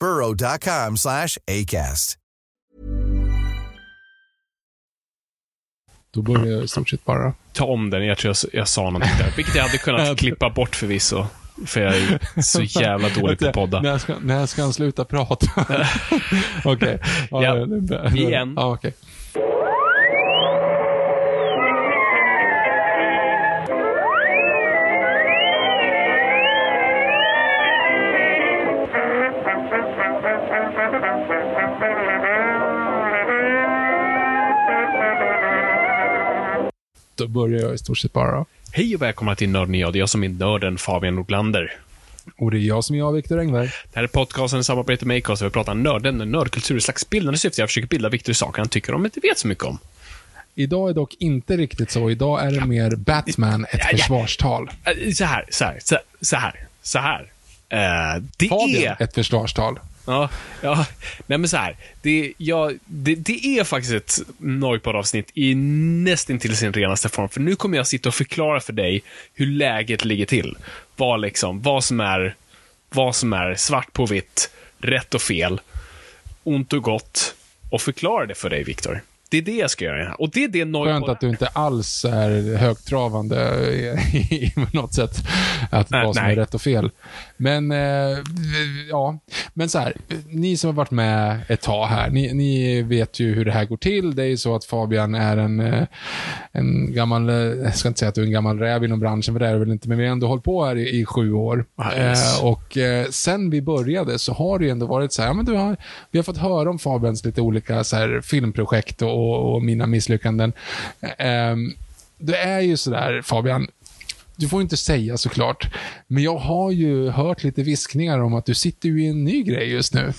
burrow.com slash ACAST. Då börjar jag i stort sett bara. Ta om den, jag tror jag, jag sa någonting där. Vilket jag hade kunnat klippa bort förvisso. För jag är så jävla dålig på att podda. När ska, när ska han sluta prata? Okej. Ja, det är- igen. Ja, okej. Då börjar jag i stort sett bara. Hej och välkomna till Nörden jag. Det är jag som är nörden Fabian Nordlander. Och det är jag som är jag, Viktor Engberg. Det här är podcasten i samarbete med Acast där vi pratar nörden, nördkultur i slags bildande syfte. Jag försöker bilda Viktor i saker han tycker om men inte vet så mycket om. Idag är dock inte riktigt så. Idag är det mer Batman, ett försvarstal. Äh, Så här, så här, så här, så här. Eh, det Fabian, är... ett försvarstal. Ja, ja. Nej men så här. Det, ja, det, det är faktiskt ett Noipod-avsnitt i nästan till sin renaste form. För nu kommer jag sitta och förklara för dig hur läget ligger till. Vad, liksom, vad, som, är, vad som är svart på vitt, rätt och fel, ont och gott. Och förklara det för dig, Viktor. Det är det jag ska göra. Och det är det Noipod... Skönt att du inte alls är högtravande i, något sätt. Att Nej, vad som nej. är rätt och fel. Men, eh, ja. Men så här, ni som har varit med ett tag här, ni, ni vet ju hur det här går till. Det är ju så att Fabian är en, eh, en gammal, jag ska inte säga att du är en gammal räv inom branschen, för det är väl inte, men vi har ändå hållit på här i, i sju år. Yes. Eh, och eh, sen vi började så har det ju ändå varit så här, ja, men du har, vi har fått höra om Fabians lite olika så här, filmprojekt och, och mina misslyckanden. Eh, det är ju sådär, Fabian, du får inte säga såklart, men jag har ju hört lite viskningar om att du sitter ju i en ny grej just nu.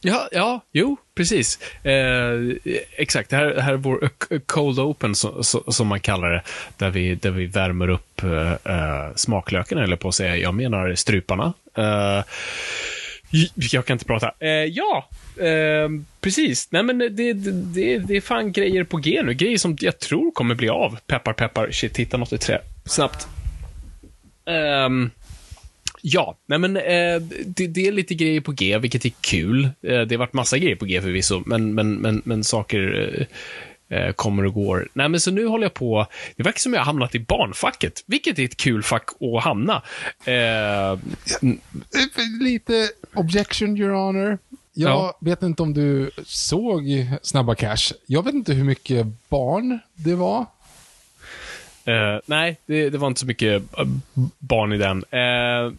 Ja, ja, jo, precis. Eh, exakt, det här, det här är vår cold open, så, som man kallar det, där vi, där vi värmer upp eh, eh, smaklöken, eller på att säga. Jag menar struparna. Eh, jag kan inte prata. Eh, ja, eh, precis. Nej, men det, det, det, det är fan grejer på G nu. Grejer som jag tror kommer bli av. Peppar, peppar. Shit, hitta något i trä. Snabbt. Ehm, Ja, nej men eh, det, det är lite grejer på G, vilket är kul. Eh, det har varit massa grejer på G förvisso, men, men, men, men saker eh, eh, kommer och går. Nej, men så nu håller jag på, det verkar som jag har hamnat i barnfacket, vilket är ett kul fack att hamna. Eh, Lite objection, your honor. Jag Ja. vet inte om du såg Snabba Cash. Jag vet inte hur mycket barn det var. Uh, nej, det, det var inte så mycket eh, barn i den. Uh,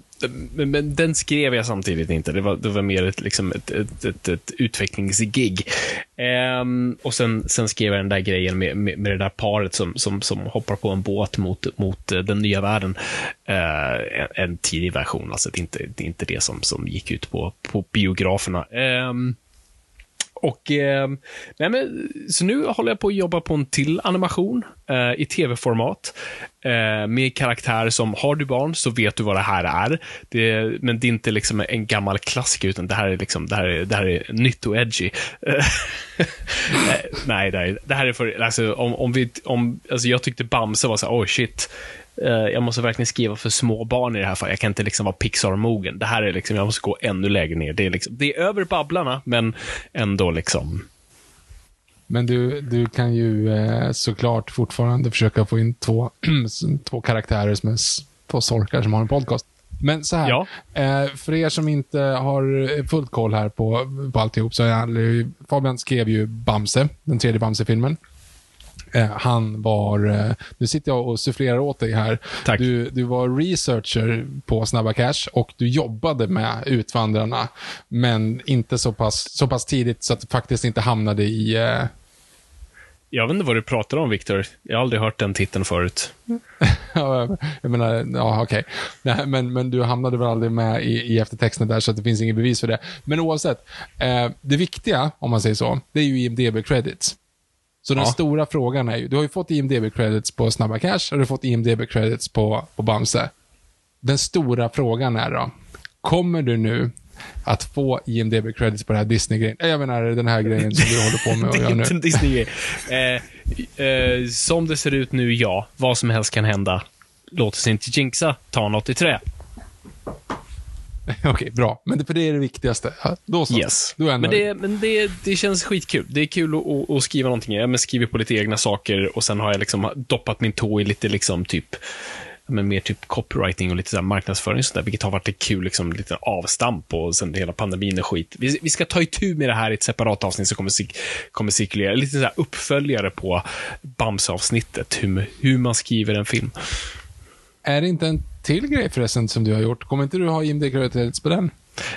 men, men den skrev jag samtidigt inte. Det var, det var mer ett, liksom ett, ett, ett, ett utvecklingsgig. Um, och sen, sen skrev jag den där grejen med, med, med det där paret som, som, som hoppar på en båt mot, mot den nya världen. Uh, en, en tidig version, alltså det är inte det, är inte det som, som gick ut på, på biograferna. Um, och, eh, nej men, så nu håller jag på att jobba på en till animation eh, i tv-format. Eh, med karaktär som, har du barn så vet du vad det här är. Det, men det är inte liksom en gammal klassiker, utan det här är, liksom, det här är, det här är nytt och edgy. Eh, eh, nej, nej, det här är för, alltså, om, om vi, om, alltså jag tyckte Bamse var så här, oh shit. Eh, jag måste verkligen skriva för små barn i det här fallet. Jag kan inte liksom vara Pixar-mogen. Det här är liksom, jag måste gå ännu lägre ner. Det är, liksom, det är över Babblarna, men ändå liksom. Men du, du kan ju eh, såklart fortfarande försöka få in två, två karaktärer som är två sorkar som har en podcast. Men så här, Ja. eh, för er som inte har fullt koll här på, på alltihop, så ju, Fabian skrev ju Bamse, den tredje Bamse-filmen. Eh, han var, eh, nu sitter jag och sufflerar åt dig här. Tack. Du, du var researcher på Snabba Cash och du jobbade med Utvandrarna, men inte så pass, så pass tidigt så att du faktiskt inte hamnade i... Eh, Jag vet inte vad du pratar om, Viktor. Jag har aldrig hört den titeln förut. Ja, jag menar, ja okej. Nej, Men, men du hamnade väl aldrig med i, i eftertexten där, så att det finns inget bevis för det. Men oavsett, eh, det viktiga, om man säger så, det är ju IMDB credits. Så den Ja. stora frågan är ju, du har ju fått IMDB credits på Snabba Cash och du har fått IMDB credits på, på Bamse. Den stora frågan är då, kommer du nu att få IMDB credits på den här Disney-grejen? Jag menar den här grejen som du håller på med är göra nu. en Disney-grej. Eh, eh, som det ser ut nu, ja. Vad som helst kan hända. Låt oss inte jinxa. Ta något i trä. Okej, bra. Men det, för det är det viktigaste. Då så. Yes. Då är Men, det, men det, det känns skitkul. Det är kul att, att, skriva någonting. Jag men skriver på lite egna saker och sen har jag liksom doppat min tå i lite liksom typ men mer typ copywriting och lite så marknadsföring och sånt där, vilket har varit ett kul liksom, lite avstamp och sen hela pandemin och skit. Vi, vi ska ta itu med det här i ett separat avsnitt som kommer, kommer cirkulera. Lite så uppföljare på Bamse-avsnittet, hur, hur man skriver en film. Är det inte en till grej förresten som du har gjort? Kommer inte du ha IMDB credits på den?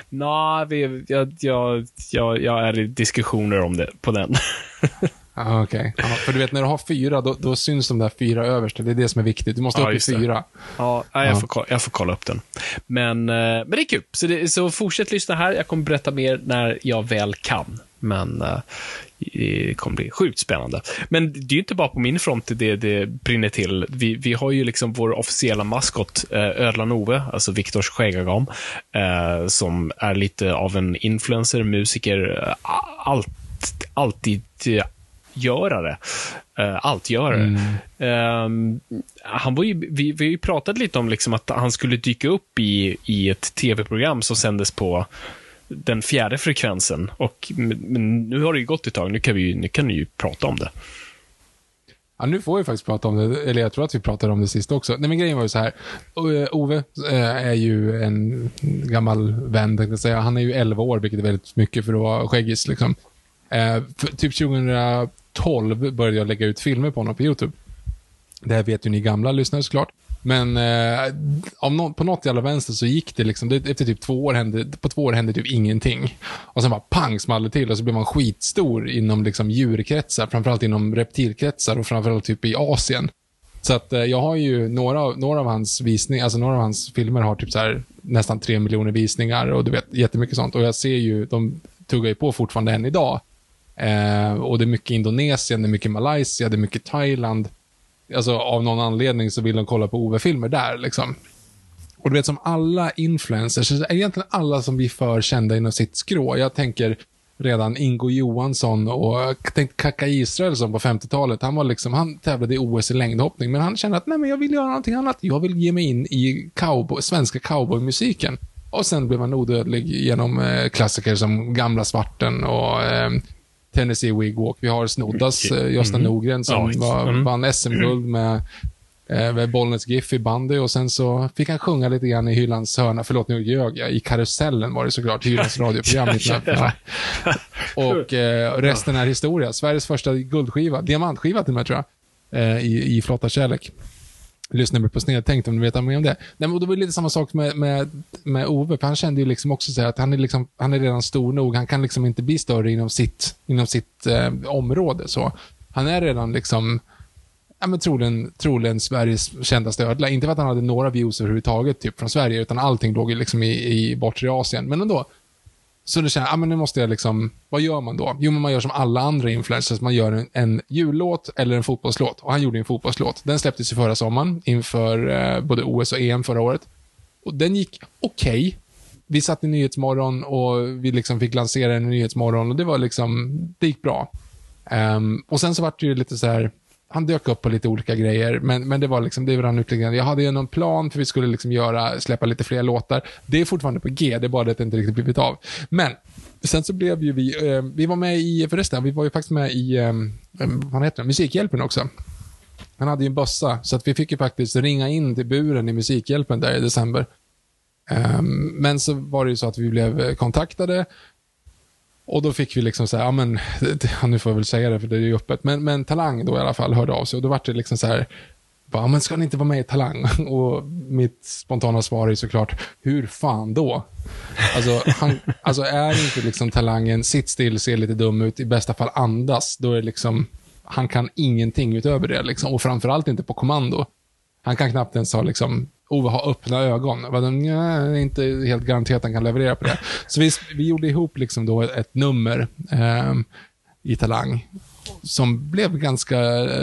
Nå, vi, jag, jag, jag, jag är i diskussioner om det på den. Ah, Okej. Ja, för du vet, när du har fyra, då, då syns de där fyra översta. Det är det som är viktigt. Du måste Ja, upp i fyra. Ja, nej, jag, Ja. får, kolla- jag får kolla upp den. Men, eh, men det är kul. Så, det, så fortsätt lyssna här. Jag kommer berätta mer när jag väl kan. Men eh, det kommer bli sjukt spännande. Men det är ju inte bara på min front det, det brinner till. Vi, vi har ju liksom vår officiella maskot, eh, Ödlan Ove, alltså Viktors skäggagam, eh, som är lite av en influencer, musiker, eh, allt, alltid görare. Uh, alltgörare. Ehm, han var ju, vi, vi har ju pratat lite om liksom att han skulle dyka upp i, i ett tv-program som sändes på den fjärde frekvensen. Och, men, nu har det ju gått ett tag, nu kan, vi, nu kan ni ju prata om det. Ja, nu får vi faktiskt prata om det. Eller jag tror att vi pratade om det sist också. Nej, men grejen var ju så här. Eh, Ove eh, är ju en gammal vän, tänkte jag säga. Han är ju 11 år, vilket är väldigt mycket för att vara skäggis. Liksom. Eh, typ 2012 började jag lägga ut filmer på honom på YouTube. Det här vet ju ni gamla lyssnare såklart. Men eh, om på något jävla vänster så gick det liksom, det, efter typ två år hände, på två år hände typ ingenting. Och sen bara pang small det till och så blev man skitstor inom liksom djurkretsar, framförallt inom reptilkretsar och framförallt typ i Asien. Så att eh, jag har ju några, av- några av hans visningar, alltså några av hans filmer har typ så här nästan tre miljoner visningar och du vet jättemycket sånt. Och jag ser ju, de tuggar ju på fortfarande än idag. Eh, och det är mycket Indonesien, det är mycket Malaysia, det är mycket Thailand. Alltså av någon anledning så vill de kolla på Ove-filmer där liksom. Och du vet som alla influencers, egentligen alla som blir för kända inom sitt skrå. Jag tänker redan Ingo Johansson och jag tänkte Kaka Israelsson på 50-talet. Han var liksom, han tävlade i OS i längdhoppning, men han kände att nej men jag vill göra någonting annat. Jag vill ge mig in i cowboy, svenska cowboymusiken. Och sen blev han odödlig genom eh, klassiker som Gamla svarten och eh, Tennessee Wigwalk. Vi har Snoddas, eh, Gösta Norgren som Mm. Var, mm. vann SM-guld med eh, Bollnäs GIF i bandy och sen så fick han sjunga lite grann i Hylands hörna, förlåt nu ljög jag, i Karusellen var det såklart, Hylands radioprogram. Ja. Och eh, resten är historia. Sveriges första guldskiva, diamantskiva till och med tror jag, eh, i, i Flotta kärlek. Lyssna på Snedtänkt om du vet mer om det. Nej, men det var lite samma sak med, med, med Ove, för han kände ju liksom också så här att han är, liksom, han är redan stor nog. Han kan liksom inte bli större inom sitt, inom sitt eh, område. Så. Han är redan liksom, ja, men troligen, troligen Sveriges kändaste ödla. Inte för att han hade några views överhuvudtaget typ, från Sverige, utan allting låg liksom i, i bortre Asien. Men ändå. Så då känner jag, ja, men nu måste jag liksom, vad gör man då? Jo, men man gör som alla andra influencers, man gör en, en jullåt eller en fotbollslåt. Och han gjorde en fotbollslåt. Den släpptes ju förra sommaren, inför eh, både OS och EM förra året. Och den gick okej. Vi satt i Nyhetsmorgon och vi liksom fick lansera den i Nyhetsmorgon och det var liksom, det gick bra. Um, och sen så vart det ju lite så här, han dök upp på lite olika grejer, men, men det var liksom, det rann ut lite grann. Jag hade ju någon plan för vi skulle liksom göra, släppa lite fler låtar. Det är fortfarande på G, det är bara det att det inte riktigt blivit av. Men, sen så blev ju vi, eh, vi var med i, förresten, vi var ju faktiskt med i, eh, vad heter det, Musikhjälpen också. Han hade ju en bössa, så att vi fick ju faktiskt ringa in till buren i Musikhjälpen där i december. Ehm, men så var det ju så att vi blev kontaktade och då fick vi liksom så här, ja men, nu får jag väl säga det för det är ju öppet, men, men Talang då i alla fall hörde av sig och då var det liksom så här, bara, "Ja, men ska ni inte vara med i Talang? Och mitt spontana svar är såklart, hur fan då? Alltså, han, alltså är inte liksom talangen, sitt still, ser lite dum ut, i bästa fall andas, då är det liksom, han kan ingenting utöver det liksom. Och framförallt inte på kommando. Han kan knappt ens ha liksom, Ove har öppna ögon. Jag bara, "Nja, det är inte helt garanterat att han kan leverera på det. Så vi, vi gjorde ihop liksom då ett, nummer ehm, i Talang som blev ganska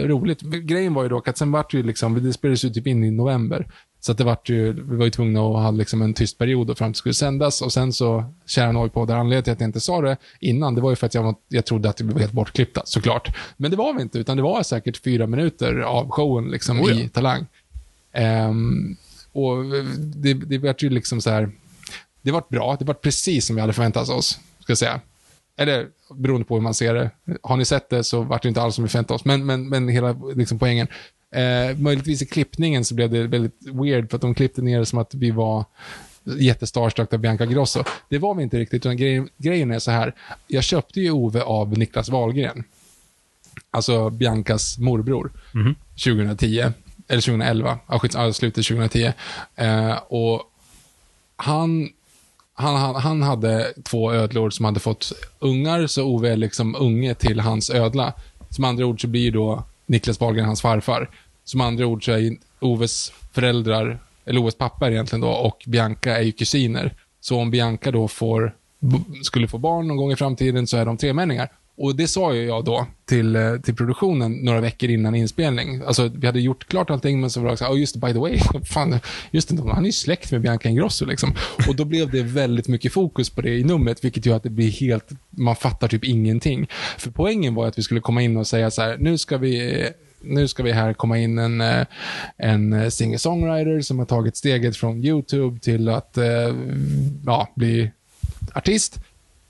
roligt. Grejen var ju dock att sen vart det ju liksom, det spelades ju typ in i november. Så att det vart ju, vi var ju tvungna att ha liksom en tyst period då fram till det skulle sändas. Och sen så, kära där anledningen till att jag inte sa det innan, det var ju för att jag, var, jag trodde att vi blev helt bortklippta, såklart. Men det var vi inte, utan det var säkert fyra minuter av showen liksom Oh ja. i Talang. Ehm, och det, det vart ju liksom så här, det vart bra, det vart precis som vi hade förväntat oss, ska jag säga. Eller beroende på hur man ser det. Har ni sett det så vart det inte alls som vi förväntade oss, men, men, men hela liksom, poängen. Eh, möjligtvis i klippningen så blev det väldigt weird, för att de klippte ner det som att vi var jättestarstruck av Bianca Grosso. Det var vi inte riktigt, utan grejen, grejen är så här. Jag köpte ju Ove av Niklas Wahlgren. Alltså Biancas morbror. 2010. Eller 2011. Ja, skits, ja, slutet 2010. Eh, och han, han, han, han hade två ödlor som hade fått ungar, så Ove är liksom unge till hans ödla. Som andra ord så blir då Niklas Wahlgren hans farfar. Som andra ord så är Oves föräldrar, eller Oves pappa egentligen då, och Bianca är ju kusiner. Så om Bianca då får, skulle få barn någon gång i framtiden så är de tremänningar. Och det sa ju jag då till, eh, till produktionen några veckor innan inspelning. Alltså, vi hade gjort klart allting, men så var det så här, oh, ah, just det, by the way, fan, just det, han är ju släkt med Bianca Ingrosso liksom. Och då blev det väldigt mycket fokus på det i numret, vilket gör att det blir helt, man fattar typ ingenting. För poängen var att vi skulle komma in och säga så här, nu ska vi nu ska vi här komma in en, eh, en eh, singer-songwriter som har tagit steget från YouTube till att ja, bli artist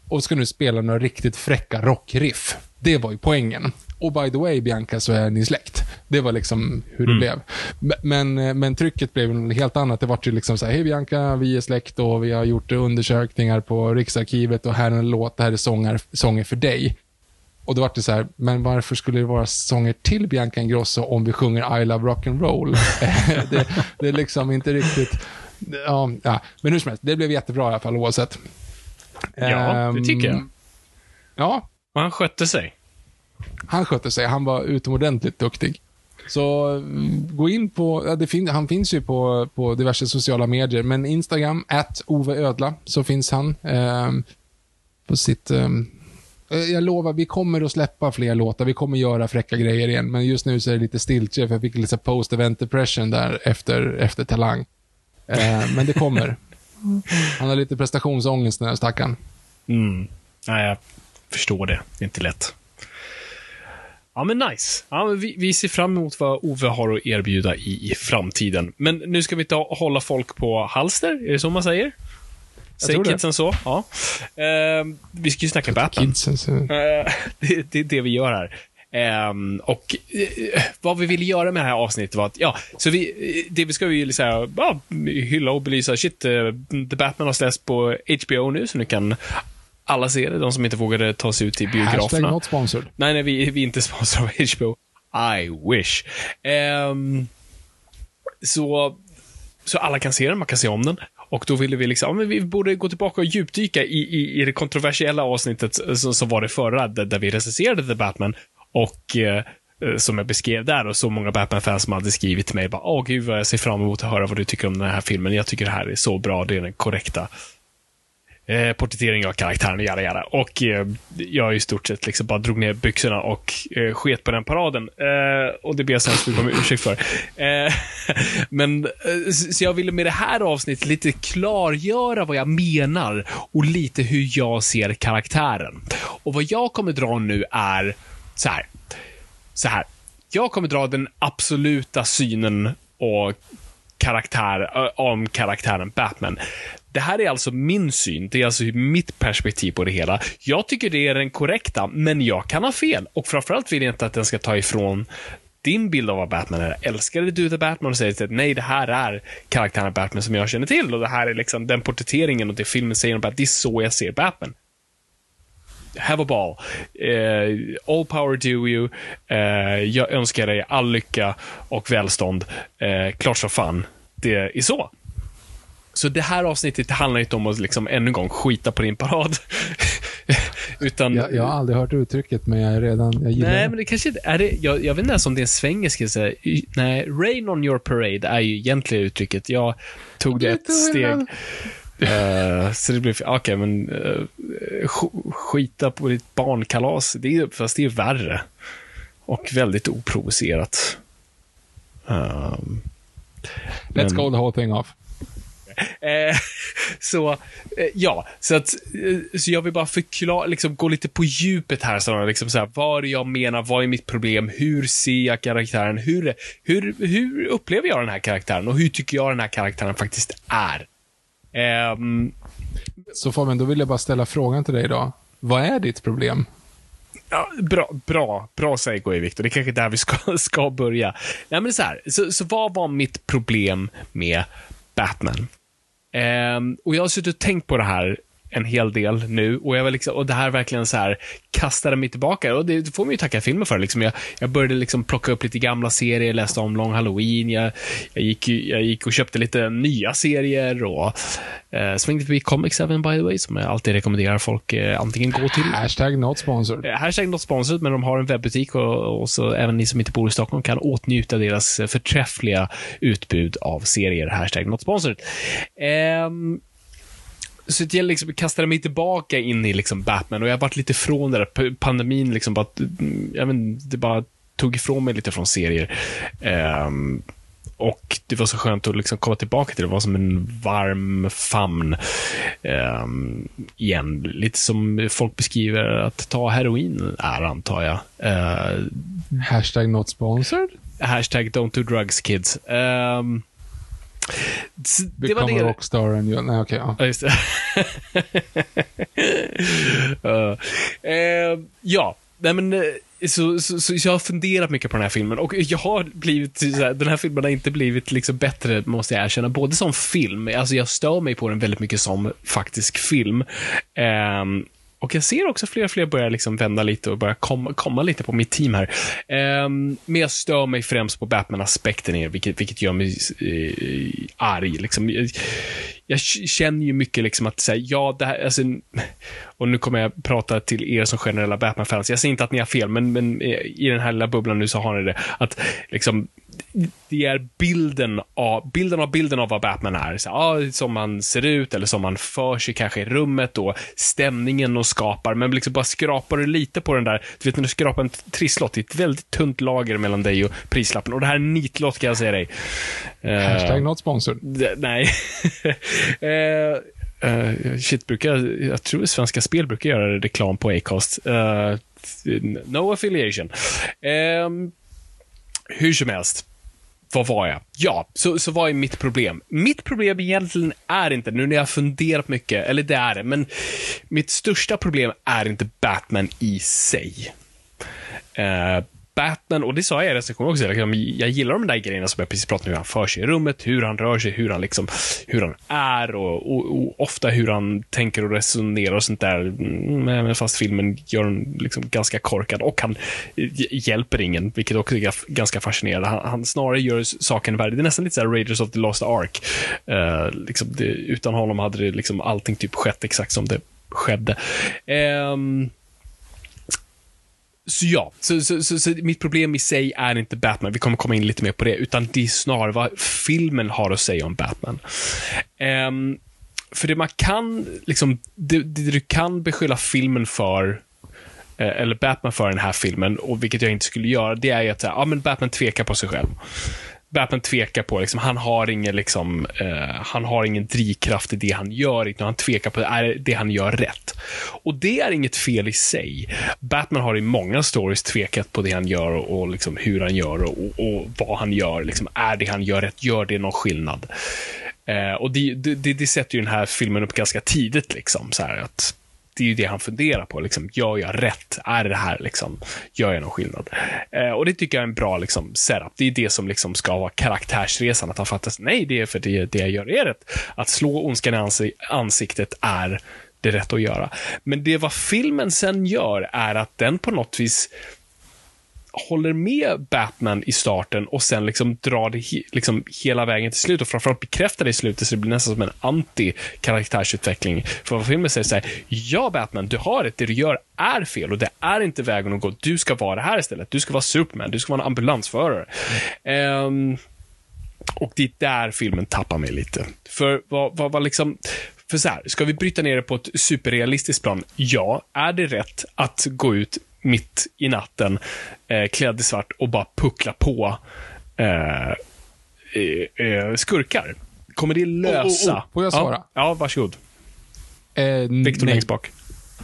och ska nu spela några riktigt fräcka rockriff. Det var ju poängen. Och by the way, Bianca, så är ni släkt. Det var liksom hur det blev. M- Men, eh, men trycket blev något helt annat. Det var ju liksom så här, hej Bianca, vi är släkt och vi har gjort undersökningar på Riksarkivet och här är en låt, det här är sånger, sånger för dig. Och då var det så här, men varför skulle det vara sånger till Bianca Ingrosso om vi sjunger I Love Rock'n'Roll? det, det är liksom inte riktigt... Ja, ja, men hur som helst, det blev jättebra i alla fall oavsett. Ja, det tycker jag. Ehm, Ja, Och han skötte sig. han skötte sig. Han var utomordentligt duktig. Så mm, gå in på, ja, fin, han finns ju på, på diverse sociala medier, men Instagram, at Ove Ödla, så finns han. ehm, på sitt... ehm, eh, jag lovar, vi kommer att släppa fler låtar. Vi kommer göra fräcka grejer igen, men just nu så är det lite stiltje, för jag fick lite post-event depression där efter, efter Talang. Eh, men det kommer. Han har lite prestationsångest den här stackaren. Mm. Nej, jag förstår det. Det är inte lätt. Ja, men nice. Ja, men vi, vi ser fram emot vad Ove har att erbjuda i, i framtiden. Men nu ska vi inte hålla folk på halster, är det så man säger? Säger det. kidsen så? Ja. Ehm, vi ska ju snacka Batman. Kidsen, så... Eh, det, det är det vi gör här. Ehm, och eh, vad vi ville göra med det här avsnittet var att, ja, så vi, eh, det vi ska ju säga, ja, hylla och belysa, shit, eh, The Batman har släppts på HBO nu, så nu kan alla se det, de som inte vågade ta sig ut till Hashtag biograferna. not sponsored. Nej, nej, vi, vi är inte sponsrade av HBO. I wish. Ehm, så, så alla kan se den, man kan se om den. Och då ville vi liksom, men vi borde gå tillbaka och djupdyka i, i, i det kontroversiella avsnittet som, som var det förra, där, där vi recenserade The Batman. Och eh, eh, som jag beskrev där, och så många Batman-fans som hade skrivit till mig, bara, åh gud vad jag ser fram emot att höra vad du tycker om den här filmen. Jag tycker det här är så bra, det är den korrekta eh, porträtteringen av karaktären jada jada. Och eh, jag i stort sett liksom bara drog ner byxorna och eh, sket på den paraden. Eh, och det ber jag så hemskt mycket om ursäkt för. Eh, men, eh, så så jag ville med det här avsnittet lite klargöra vad jag menar och lite hur jag ser karaktären. Och vad jag kommer dra nu är så här. Så här. Jag kommer dra den absoluta synen och karaktär, om karaktären Batman. Det här är alltså min syn, det är alltså mitt perspektiv på det hela. Jag tycker det är den korrekta, men jag kan ha fel. Och framförallt vill jag inte att den ska ta ifrån din bild av vad Batman är. Älskade du The Batman och säger att nej, det här är karaktären Batman som jag känner till och det här är liksom den porträtteringen och det filmen säger om Batman. Det är så jag ser Batman. Have a ball. Uh, all power to you. Uh, jag önskar dig all lycka och välstånd. Uh, klart så fan. Det är så. Så det här avsnittet handlar inte om att liksom ännu en gång skita på din parad. Utan, jag, jag, har aldrig hört uttrycket, men jag är redan, jag gillar Nej, det. men det kanske är det. Jag, jag vet inte ens om det är en svengelska. Nej, rain on your parade är ju egentligen uttrycket. Jag tog det ett steg. Uh, så det blir, okej, okay, men uh, skita på ditt barnkalas, det är, fast det är värre. Och väldigt oprovocerat. Um, Let's men, go the whole thing off. Eh, så, eh, ja, så att, eh, så jag vill bara förklara, liksom gå lite på djupet här, så liksom så här, vad jag menar, vad är mitt problem, hur ser jag karaktären, hur, hur, hur upplever jag den här karaktären och hur tycker jag den här karaktären faktiskt är. Um, så Fabian, då vill jag bara ställa frågan till dig då. Vad är ditt problem? Ja, bra, bra, bra segway, Viktor. Det är kanske där vi ska, ska börja. Nej, men så här, så, så vad var mitt problem med Batman? Um, och jag har suttit och tänkt på det här en hel del nu och, jag var liksom, och det här verkligen så här kastade mig tillbaka och det får man ju tacka filmen för. Liksom. Jag, jag började liksom plocka upp lite gamla serier, läste om Long Halloween, jag, jag, gick, jag gick och köpte lite nya serier och eh, svängde förbi Comics även by the way, som jag alltid rekommenderar folk eh, antingen gå till. Hashtag not sponsored. Eh, hashtag not sponsored, men de har en webbutik och, och så även ni som inte bor i Stockholm kan åtnjuta deras förträffliga utbud av serier. Hashtag not sponsored. Eh, så jag liksom kastade mig tillbaka in i liksom Batman och jag har varit lite från det där. Pandemin liksom bara, jag vet, det bara tog ifrån mig lite från serier. Um, och det var så skönt att liksom komma tillbaka till det. Det var som en varm famn um, igen. Lite som folk beskriver att ta heroin är, antar jag. Uh, hashtag not sponsored? Hashtag don't do drugs kids. Um, det var det. rockstar and you... Nej, okej. Okay, ja. ja, just uh, uh, ja, nej men uh, så, så, så, jag har funderat mycket på den här filmen och jag har blivit, så den här filmen har inte blivit liksom bättre, måste jag erkänna, både som film, alltså jag stör mig på den väldigt mycket som faktisk film. Um, och jag ser också fler och fler börja liksom vända lite och börja komma, komma lite på mitt team här. Um, men jag stör mig främst på Batman-aspekten i vilket, vilket gör mig uh, arg. Liksom. Jag, jag, känner ju mycket liksom att säga, ja, det här, alltså, och nu kommer jag prata till er som generella Batman-fans. Jag säger inte att ni har fel, men, men eh, i den här lilla bubblan nu så har ni det. Att liksom, det är bilden av, bilden av bilden av vad Batman är. Så, ja, som man ser ut eller som man för sig kanske i rummet och stämningen och skapar. Men liksom bara skrapar du lite på den där, du vet när du skrapar en trisslott, det är ett väldigt tunt lager mellan dig och prislappen. Och det här är en nitlott kan jag säga dig. Hashtag uh, not sponsored. Nej. uh, Uh, shit, brukar, jag tror Svenska Spel brukar göra reklam på Acast. Uh, no affiliation. Um, hur som helst. Vad var jag? Ja, så, så vad är mitt problem? Mitt problem egentligen är inte, nu när jag funderat mycket, eller det är det, men mitt största problem är inte Batman i sig. Uh, Batman, och det sa jag i recensionen också, liksom, jag gillar de där grejerna som jag precis pratade om, hur han för sig i rummet, hur han rör sig, hur han, liksom, hur han är och, och, och ofta hur han tänker och resonerar och sånt där. Mm, men fast filmen gör honom liksom ganska korkad och han hjälper ingen, vilket också är ganska fascinerande. Han, han snarare gör saken värre. Det är nästan lite såhär Raiders of the Lost Ark. Uh, liksom det, utan honom hade det liksom allting typ skett exakt som det skedde. Um, så ja, så, så, så, så, mitt problem i sig är inte Batman, vi kommer komma in lite mer på det, utan det är snarare vad filmen har att säga om Batman. Um, för det man kan, liksom, det, det du kan beskylla filmen för, eh, eller Batman för den här filmen, och vilket jag inte skulle göra, det är ju att ja, men Batman tvekar på sig själv. Batman tvekar på, liksom, han har ingen liksom, uh, han har ingen drivkraft i det han gör, utan han tvekar på, är det han gör rätt? Och det är inget fel i sig. Batman har i många stories tvekat på det han gör och, och liksom hur han gör och, och, vad han gör. Liksom, är det han gör rätt? Gör det någon skillnad? Uh, och det, det, det, sätter ju den här filmen upp ganska tidigt, liksom, så här, att det är ju det han funderar på. Liksom, gör jag rätt? Är det här liksom, gör jag någon skillnad? Eh, och det tycker jag är en bra liksom, setup. Det är det som liksom ska vara karaktärsresan, att han fattar nej, det är för det, det jag gör är rätt. Att slå ondskan i ansiktet är det rätta att göra. Men det vad filmen sen gör är att den på något vis håller med Batman i starten och sen liksom drar det he liksom hela vägen till slut och framförallt bekräftar det i slutet så det blir nästan som en anti-karaktärsutveckling. För vad filmen säger så här, ja Batman, du har rätt, det du gör är fel och det är inte vägen att gå. Du ska vara det här istället. Du ska vara Superman, du ska vara en ambulansförare. Um, och det är där filmen tappar mig lite. För vad, vad, vad liksom, för så här, ska vi bryta ner det på ett superrealistiskt plan? Ja. Är det rätt att gå ut mitt i natten, eh, klädd i svart och bara puckla på eh, eh, eh skurkar. Kommer det lösa... Oh, oh, oh. Får jag svara? Ja, ja varsågod. Eh, Victor längst bak.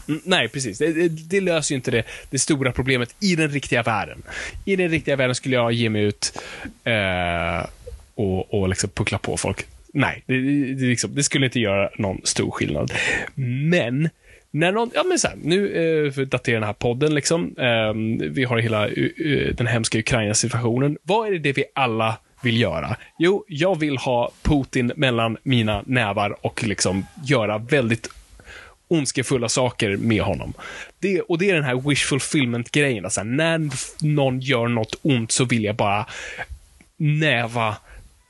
Mm, nej, precis. Det, det, det, löser ju inte det, det stora problemet i den riktiga världen. I den riktiga världen skulle jag ge mig ut eh, och, och liksom puckla på folk. Nej, det, det, liksom, det skulle inte göra någon stor skillnad. Men när någon, ja men så här, nu eh, för att datera den här podden liksom. Eh, vi har hela uh, den hemska Ukraina-situationen. Vad är det, det vi alla vill göra? Jo, jag vill ha Putin mellan mina nävar och liksom göra väldigt ondskefulla saker med honom. Det, och det är den här wish fulfillment-grejen. Alltså, när någon gör något ont så vill jag bara näva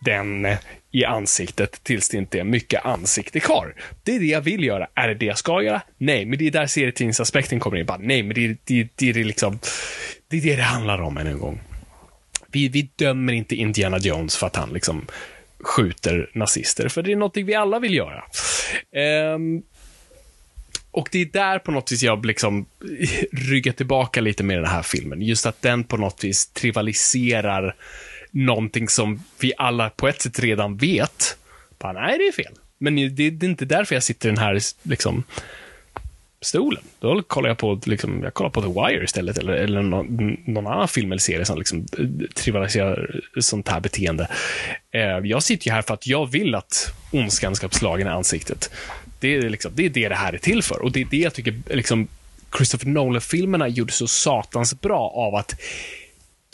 den eh, i ansiktet tills det inte är mycket ansikte kvar. Det är det jag vill göra. Är det det jag ska göra? Nej, men det är där serietidningsaspekten kommer in. Bara, nej, men det, det, det, det, är liksom, det är det det handlar om än en gång. Vi, vi dömer inte Indiana Jones för att han liksom skjuter nazister, för det är någonting vi alla vill göra. Um, och det är där på något vis jag liksom ryggar tillbaka lite med den här filmen. Just att den på något vis trivaliserar någonting som vi alla på ett sätt redan vet. Bara, nej, det är fel. Men det, det är inte därför jag sitter i den här liksom, stolen. Då kollar jag på, liksom, jag kollar på The Wire istället, eller, eller någon, någon annan film eller serie som liksom, trivialiserar sånt här beteende. Eh, jag sitter ju här för att jag vill att ondskan ska slagen i ansiktet. Det är, liksom, det är det det här är till för. Och det är det jag tycker liksom, Christopher Nolan-filmerna gjorde så satans bra av att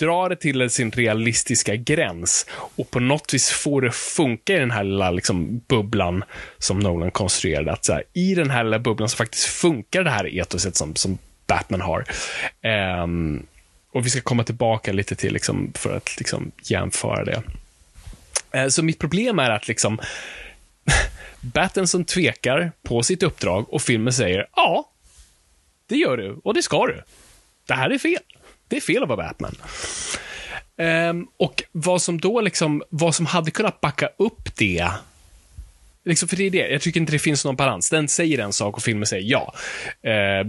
dra det till sin realistiska gräns och på något vis få det funka i den här lilla liksom, bubblan som Nolan konstruerade. Att så här, I den här lilla bubblan så faktiskt funkar det här etoset som, som Batman har. Um, och vi ska komma tillbaka lite till liksom, för att liksom, jämföra det. Uh, så mitt problem är att liksom som tvekar på sitt uppdrag och filmen säger ja, det gör du och det ska du. Det här är fel. Det är fel att vara Batman. Um, och vad som då liksom, vad som hade kunnat backa upp det Liksom, för det är det, jag tycker inte det finns någon balans. Den säger en sak och filmen säger ja. Eh,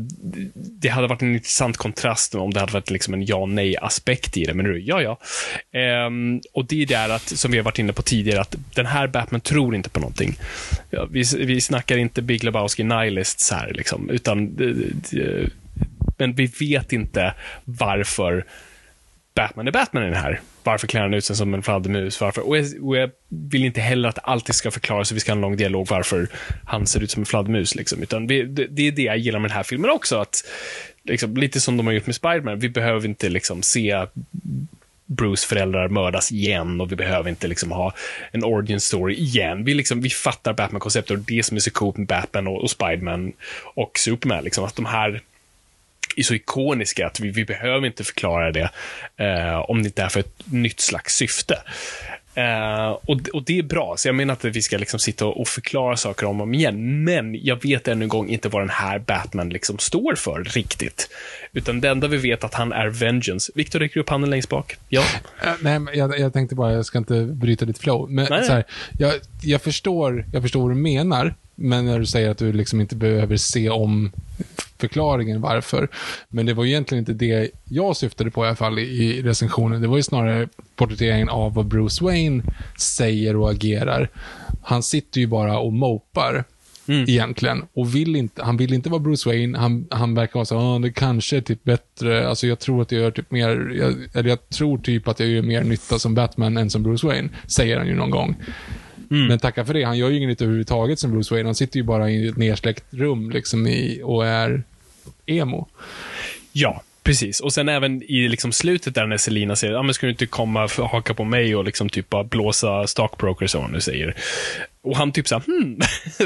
det hade varit en intressant kontrast om det hade varit liksom en ja-nej-aspekt i det, men nu, ja, ja. Eh, och det är där att, som vi har varit inne på tidigare, att den här Batman tror inte på någonting. Ja, vi, vi snackar inte Big Lebowski Nihilists här, liksom, utan eh, eh, men vi vet inte varför Batman är Batman i den här. Varför klär han ut sig som en fladdermus? Varför? Och jag, och jag, vill inte heller att allt ska förklaras och vi ska ha en lång dialog varför han ser ut som en fladdermus. Liksom. Utan vi, det, det, är det jag gillar med den här filmen också. Att, liksom, lite som de har gjort med Spiderman. Vi behöver inte liksom, se Bruce föräldrar mördas igen och vi behöver inte liksom ha en origin story igen. Vi, liksom, vi fattar Batman-konceptet och det som är så coolt med Batman och, och Spiderman och Superman. Liksom, att de här är så ikoniska att vi, vi behöver inte förklara det eh, om det inte är för ett nytt slags syfte. Uh, och, och, det är bra, så jag menar inte att vi ska liksom sitta och, förklara saker om och om igen, men jag vet ännu en gång inte vad den här Batman liksom står för riktigt. Utan det enda vi vet att han är Vengeance. Victor räcker upp handen längst bak. Ja. Uh, nej, jag, jag, tänkte bara, jag ska inte bryta ditt flow, men nej. så här, jag, jag, förstår, jag förstår vad du menar, men när du säger att du liksom inte behöver se om förklaringen varför. Men det var egentligen inte det jag syftade på i alla fall i recensionen. Det var ju snarare porträtteringen av vad Bruce Wayne säger och agerar. Han sitter ju bara och mopar. Mm. Egentligen. Och vill inte, han vill inte vara Bruce Wayne. Han, han verkar vara så ah, det kanske är typ bättre. Alltså jag tror att jag gör typ mer, jag, eller jag tror typ att jag gör mer nytta som Batman än som Bruce Wayne. Säger han ju någon gång. Men tacka för det, han gör ju inget överhuvudtaget som Bruce Wayne. Han sitter ju bara i ett nersläckt rum liksom i, och är emo. Ja, precis. Och sen även i liksom slutet där när Selina säger, ah, men ska du inte komma och haka på mig och liksom typ bara blåsa stockbrokers som hon nu säger. Och han typ såhär, hmm,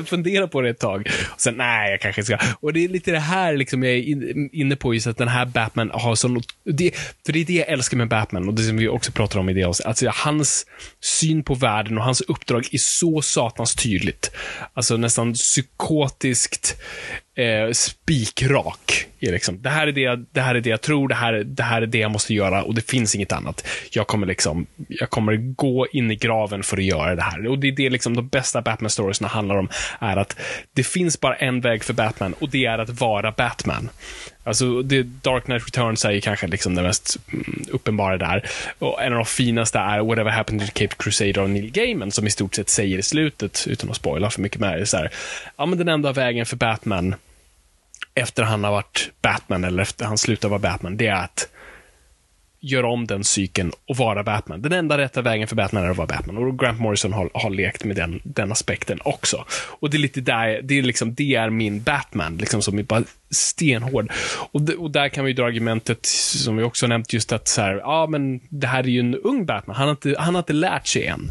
funderar på det ett tag. Och sen, nej, jag kanske ska. Och det är lite det här liksom jag är inne på, just att den här Batman har sån, det, för det är det jag älskar med Batman och det som vi också pratar om i det avsnittet. Alltså hans syn på världen och hans uppdrag är så satans tydligt. Alltså nästan psykotiskt eh, spikrak. Liksom. det, här är det, jag, det här är det jag tror, det här, det här är det jag måste göra och det finns inget annat. Jag kommer liksom, jag kommer gå in i graven för att göra det här. Och det är det liksom de bästa Batman-storiesna handlar om, är att det finns bara en väg för Batman och det är att vara Batman. Alltså, det, Dark Knight Returns är kanske liksom det mest mm, uppenbara där. Och en av de finaste är Whatever Happened to the Cape Crusader av Neil Gaiman, som i stort sett säger i slutet, utan att spoila för mycket mer, så här, ja men den enda vägen för Batman efter han har varit Batman, eller efter han slutar vara Batman, det är att göra om den cykeln och vara Batman. Den enda rätta vägen för Batman är att vara Batman. Och Grant Morrison har, har lekt med den, den aspekten också. Och det är lite där, det är liksom, det är min Batman, liksom som är bara stenhård. Och, det, och där kan vi dra argumentet, som vi också nämnt, just att så här, ja men det här är ju en ung Batman, han har inte, han har inte lärt sig än.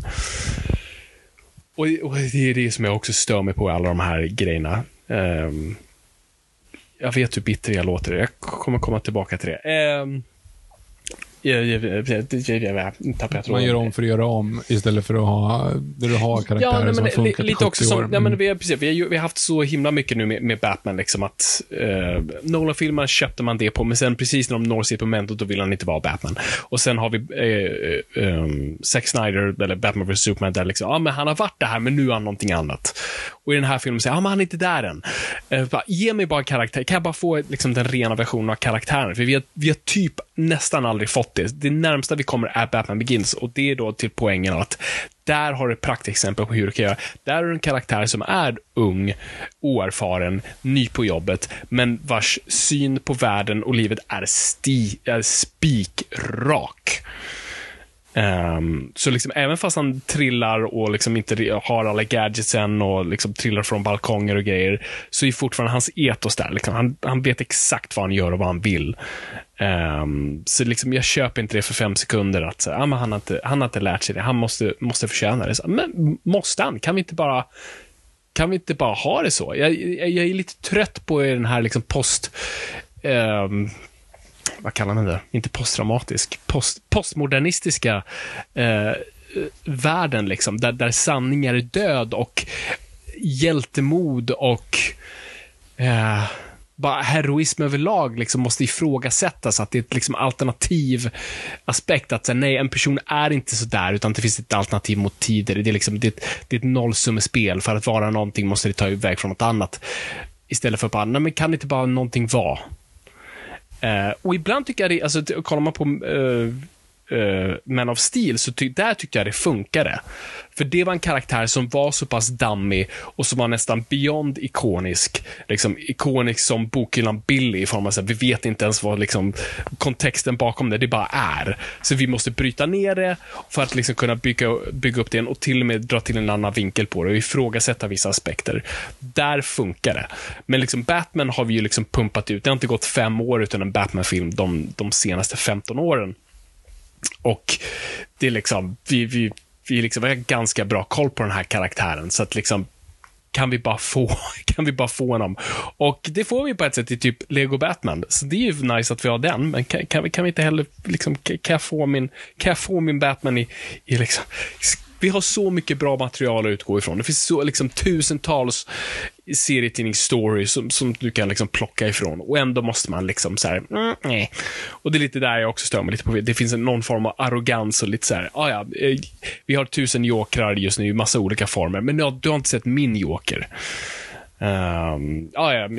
Och, och det är det som jag också stör mig på i alla de här grejerna. Um, jag vet hur bitter jag låter. Jag kommer komma tillbaka till det. Ehm, Um, man gör om för att göra om istället för att ha, där du har karaktärer ja, nej, som har funkat lite också 70 som, år. ja, men Mm. vi, har, precis, vi, har, vi har haft så himla mycket nu med, med Batman, liksom att uh, Nolan-filmerna köpte man det på, men sen precis när de når sitt moment, då vill han inte vara Batman. Och sen har vi uh, um, Zack Snyder, eller Batman vs Superman, där liksom, ja men han har varit det här, men nu är han någonting annat. Och i den här filmen säger ja men han är inte där än. Uh, bara, ge mig bara karaktär, kan jag bara få liksom, den rena versionen av karaktären? För vi har, vi har typ nästan aldrig fått det. Det närmsta vi kommer är Batman Begins, och det är då till poängen att där har du ett praktexempel på hur du kan göra. Där har du en karaktär som är ung, oerfaren, ny på jobbet, men vars syn på världen och livet är, sti, är spikrak. Um, så liksom, även fast han trillar och liksom inte har alla gadgetsen och liksom trillar från balkonger och grejer, så är fortfarande hans etos där. Liksom. Han, han vet exakt vad han gör och vad han vill. Um, så liksom, jag köper inte det för fem sekunder att så, ah, men han, har inte, han har inte lärt sig det. Han måste, måste förtjäna det. Så, men måste han? Kan vi inte bara kan vi inte bara ha det så? Jag, jag, jag är lite trött på den här liksom post... Um, vad kallar man det? Inte posttraumatisk. Post, postmodernistiska uh, världen, liksom, där, där sanningar är död och hjältemod och Uh, bara heroism överlag liksom måste ifrågasättas. Att det är ett liksom alternativ aspekt. Att säga, nej, en person är inte så där utan det finns ett alternativ mot tider. Det är, liksom, det ett, det är ett nollsummespel. För att vara någonting måste det ta iväg från något annat. Istället för att bara, nej men kan inte bara någonting vara? Uh, och ibland tycker jag det, alltså kollar man på uh, Eh, uh, Man of Steel, så ty- där tyckte jag det funkade. För det var en karaktär som var så pass dammig och som var nästan beyond ikonisk. Liksom ikonisk som bokhyllan Billy i form av att vi vet inte ens vad liksom, kontexten bakom det, det bara är. Så vi måste bryta ner det för att liksom kunna bygga, bygga upp det igen och till och med dra till en annan vinkel på det och ifrågasätta vissa aspekter. Där funkar det. Men liksom Batman har vi ju liksom pumpat ut. Det har inte gått fem år utan en Batman-film de, de senaste 15 åren. Och det är liksom, vi, vi, vi, liksom, har ganska bra koll på den här karaktären, så att liksom, kan vi bara få, kan vi bara få honom? Och det får vi på ett sätt i typ Lego Batman. Så det är ju nice att vi har den, men kan, kan, vi, kan vi inte heller, liksom, kan jag få min, kan jag få min Batman i, i liksom, vi har så mycket bra material att utgå ifrån. Det finns så liksom tusentals serietidningsstories som, som du kan liksom plocka ifrån. Och ändå måste man liksom så här, mm, nej. Och det är lite där jag också stör mig lite på. Det finns en, någon form av arrogans och lite så här, ah, ja, eh, vi har tusen jokrar just nu i massa olika former, men ja, du har inte sett min joker. Um, ah, ja, men,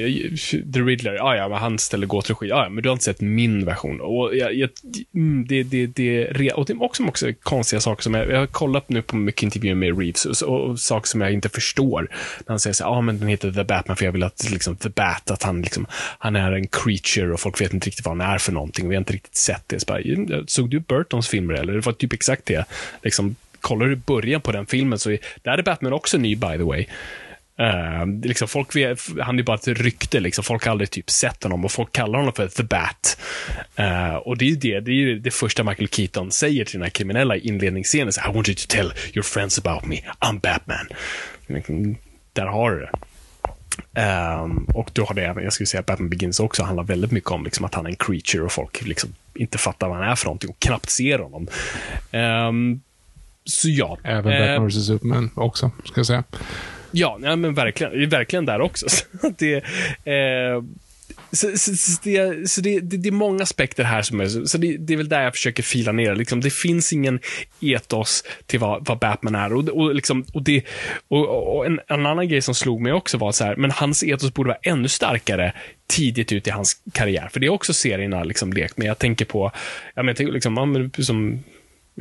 The Riddler, ah, ja, men han ställer gåtor och skit. Ah, ja, men du har inte sett min version. Och jag, jag, mm, det, det, det, och det är också, också konstiga saker som jag, jag har kollat nu på mycket intervjuer med Reeves och, och, och saker som jag inte förstår. När han säger så här, ah, men den heter The Batman för jag vill att liksom, The Bat, att han, liksom, han är en creature och folk vet inte riktigt vad han är för någonting. Vi har inte riktigt sett det. Så bara, såg du Burtons filmer eller? Det var typ exakt det. Liksom, kollar du början på den filmen så är, där är Batman också ny by the way. Uh, liksom folk han är bara ett rykte, liksom. folk har aldrig typ sett honom och folk kallar honom för The Bat. Uh, och det är ju det, det, är det första Michael Keaton säger till den här kriminella inledningsscenen. I want you to tell your friends about me, I'm Batman. Liksom, där har du det. Um, och då har det även, jag skulle säga att Batman Begins också handlar väldigt mycket om liksom, att han är en creature och folk liksom inte fattar vad han är för någonting och knappt ser honom. Um, så ja. Även Batman uh, vs Superman också, ska jag säga. Ja, nej, men verkligen. Det är Verkligen där också. Så det, eh, så, så, så, det, så det, det, det, är många aspekter här som är, så det, det är väl där jag försöker fila ner liksom, Det finns ingen etos till vad, vad Batman är. Och, och, liksom, och, det, och, och en, en, annan grej som slog mig också var så här, men hans etos borde vara ännu starkare tidigt ut i hans karriär. För det är också serierna liksom lekt med. Jag tänker på, jag menar, liksom, som